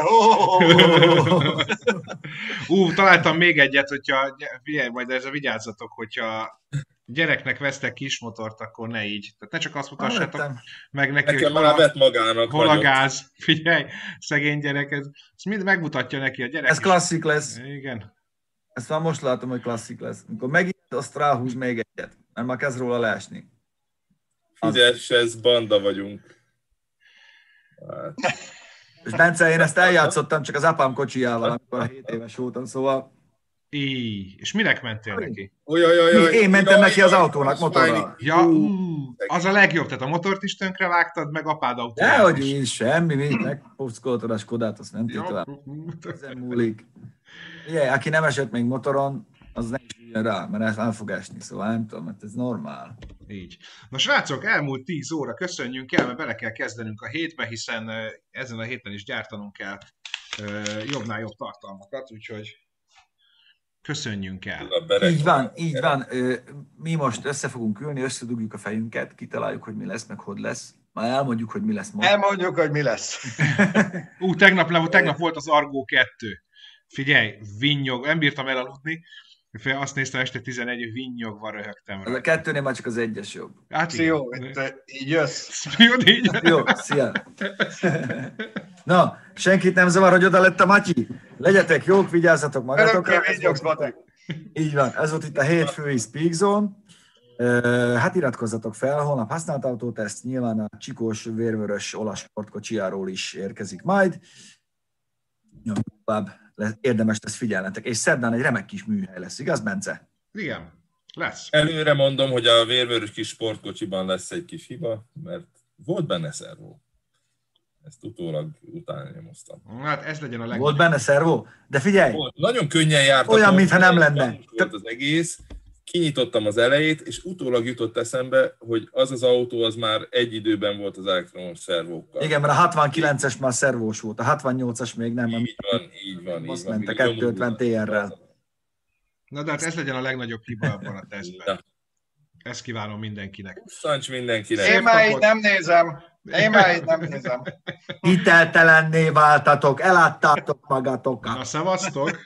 Ú, találtam még egyet, hogyha, figyelj, majd ezzel vigyázzatok, hogyha gyereknek vesztek kismotort, akkor ne így. Tehát ne csak azt mutassátok ah, meg neki, Nekem hogy hol, a, magának hol a gáz. Figyelj, szegény gyerek, ez, ez mind megmutatja neki a gyerek. Ez klasszik lesz. Igen. Ezt már most látom, hogy klasszik lesz. Amikor megint azt ráhúz még egyet, mert már kezd róla leesni. Figyelj, ez banda vagyunk. Hát. És Bence, én ezt eljátszottam csak az apám kocsijával, amikor 7 éves voltam, szóval így. És minek mentél neki? Én mentem neki az autónak motorral. Ja, az a legjobb, tehát a motort is tönkre vágtad, meg apád autóját Dehogy is, semmi, mi, megpuszkoltad a Skodát, azt nem tovább. Ezen múlik. Ugye, aki nem esett még motoron, az nem is rá, mert el fog esni, szóval nem tudom, mert ez normál. Így. Na srácok, elmúlt 10 óra, köszönjünk el, mert bele kell kezdenünk a hétbe, hiszen ezen a héten is gyártanunk kell jobbnál jobb tartalmakat, úgyhogy köszönjünk el. Így van, így van. Mi most össze fogunk ülni, összedugjuk a fejünket, kitaláljuk, hogy mi lesz, meg hogy lesz. Már elmondjuk, hogy mi lesz most. Elmondjuk, hogy mi lesz. Ú, tegnap, le, tegnap volt az Argó 2. Figyelj, vinnyog, nem bírtam elaludni. Azt néztem este 11, vinnyogva röhögtem. Az a kettőnél már csak az egyes jobb. Hát Jó, így jössz. Jó, így Jó, szia. Na, senkit nem zavar, hogy oda lett a Matyi. Legyetek jók, vigyázzatok magatokra. Így van, ez volt itt a hétfői Speak Zone. Hát iratkozzatok fel, holnap használt autóteszt, nyilván a csikós, vérvörös olasz sportkocsiáról is érkezik majd. Jó, tovább érdemes lesz figyelnetek. És szerdán egy remek kis műhely lesz, igaz, Bence? Igen, lesz. Előre mondom, hogy a vérvörös kis sportkocsiban lesz egy kis hiba, mert volt benne szervó. Ezt utólag utána nyomoztam. Hát ez legyen a legjobb. Volt benne szervó? De figyelj! Volt. Nagyon könnyen járt. Olyan, mintha nem lenne. Volt az egész, kinyitottam az elejét, és utólag jutott eszembe, hogy az az autó az már egy időben volt az elektromos szervókkal. Igen, mert a 69-es már szervós volt, a 68-as még nem. Így van, így van. Most ment a 250 TR-rel. Na de hát ez legyen a legnagyobb hiba abban a tesztben. Ezt kívánom mindenkinek. Szancs mindenkinek. Én már így nem nézem. Én már így nem nézem. Hiteltelenné váltatok, eláttátok magatokat. Na, szevasztok!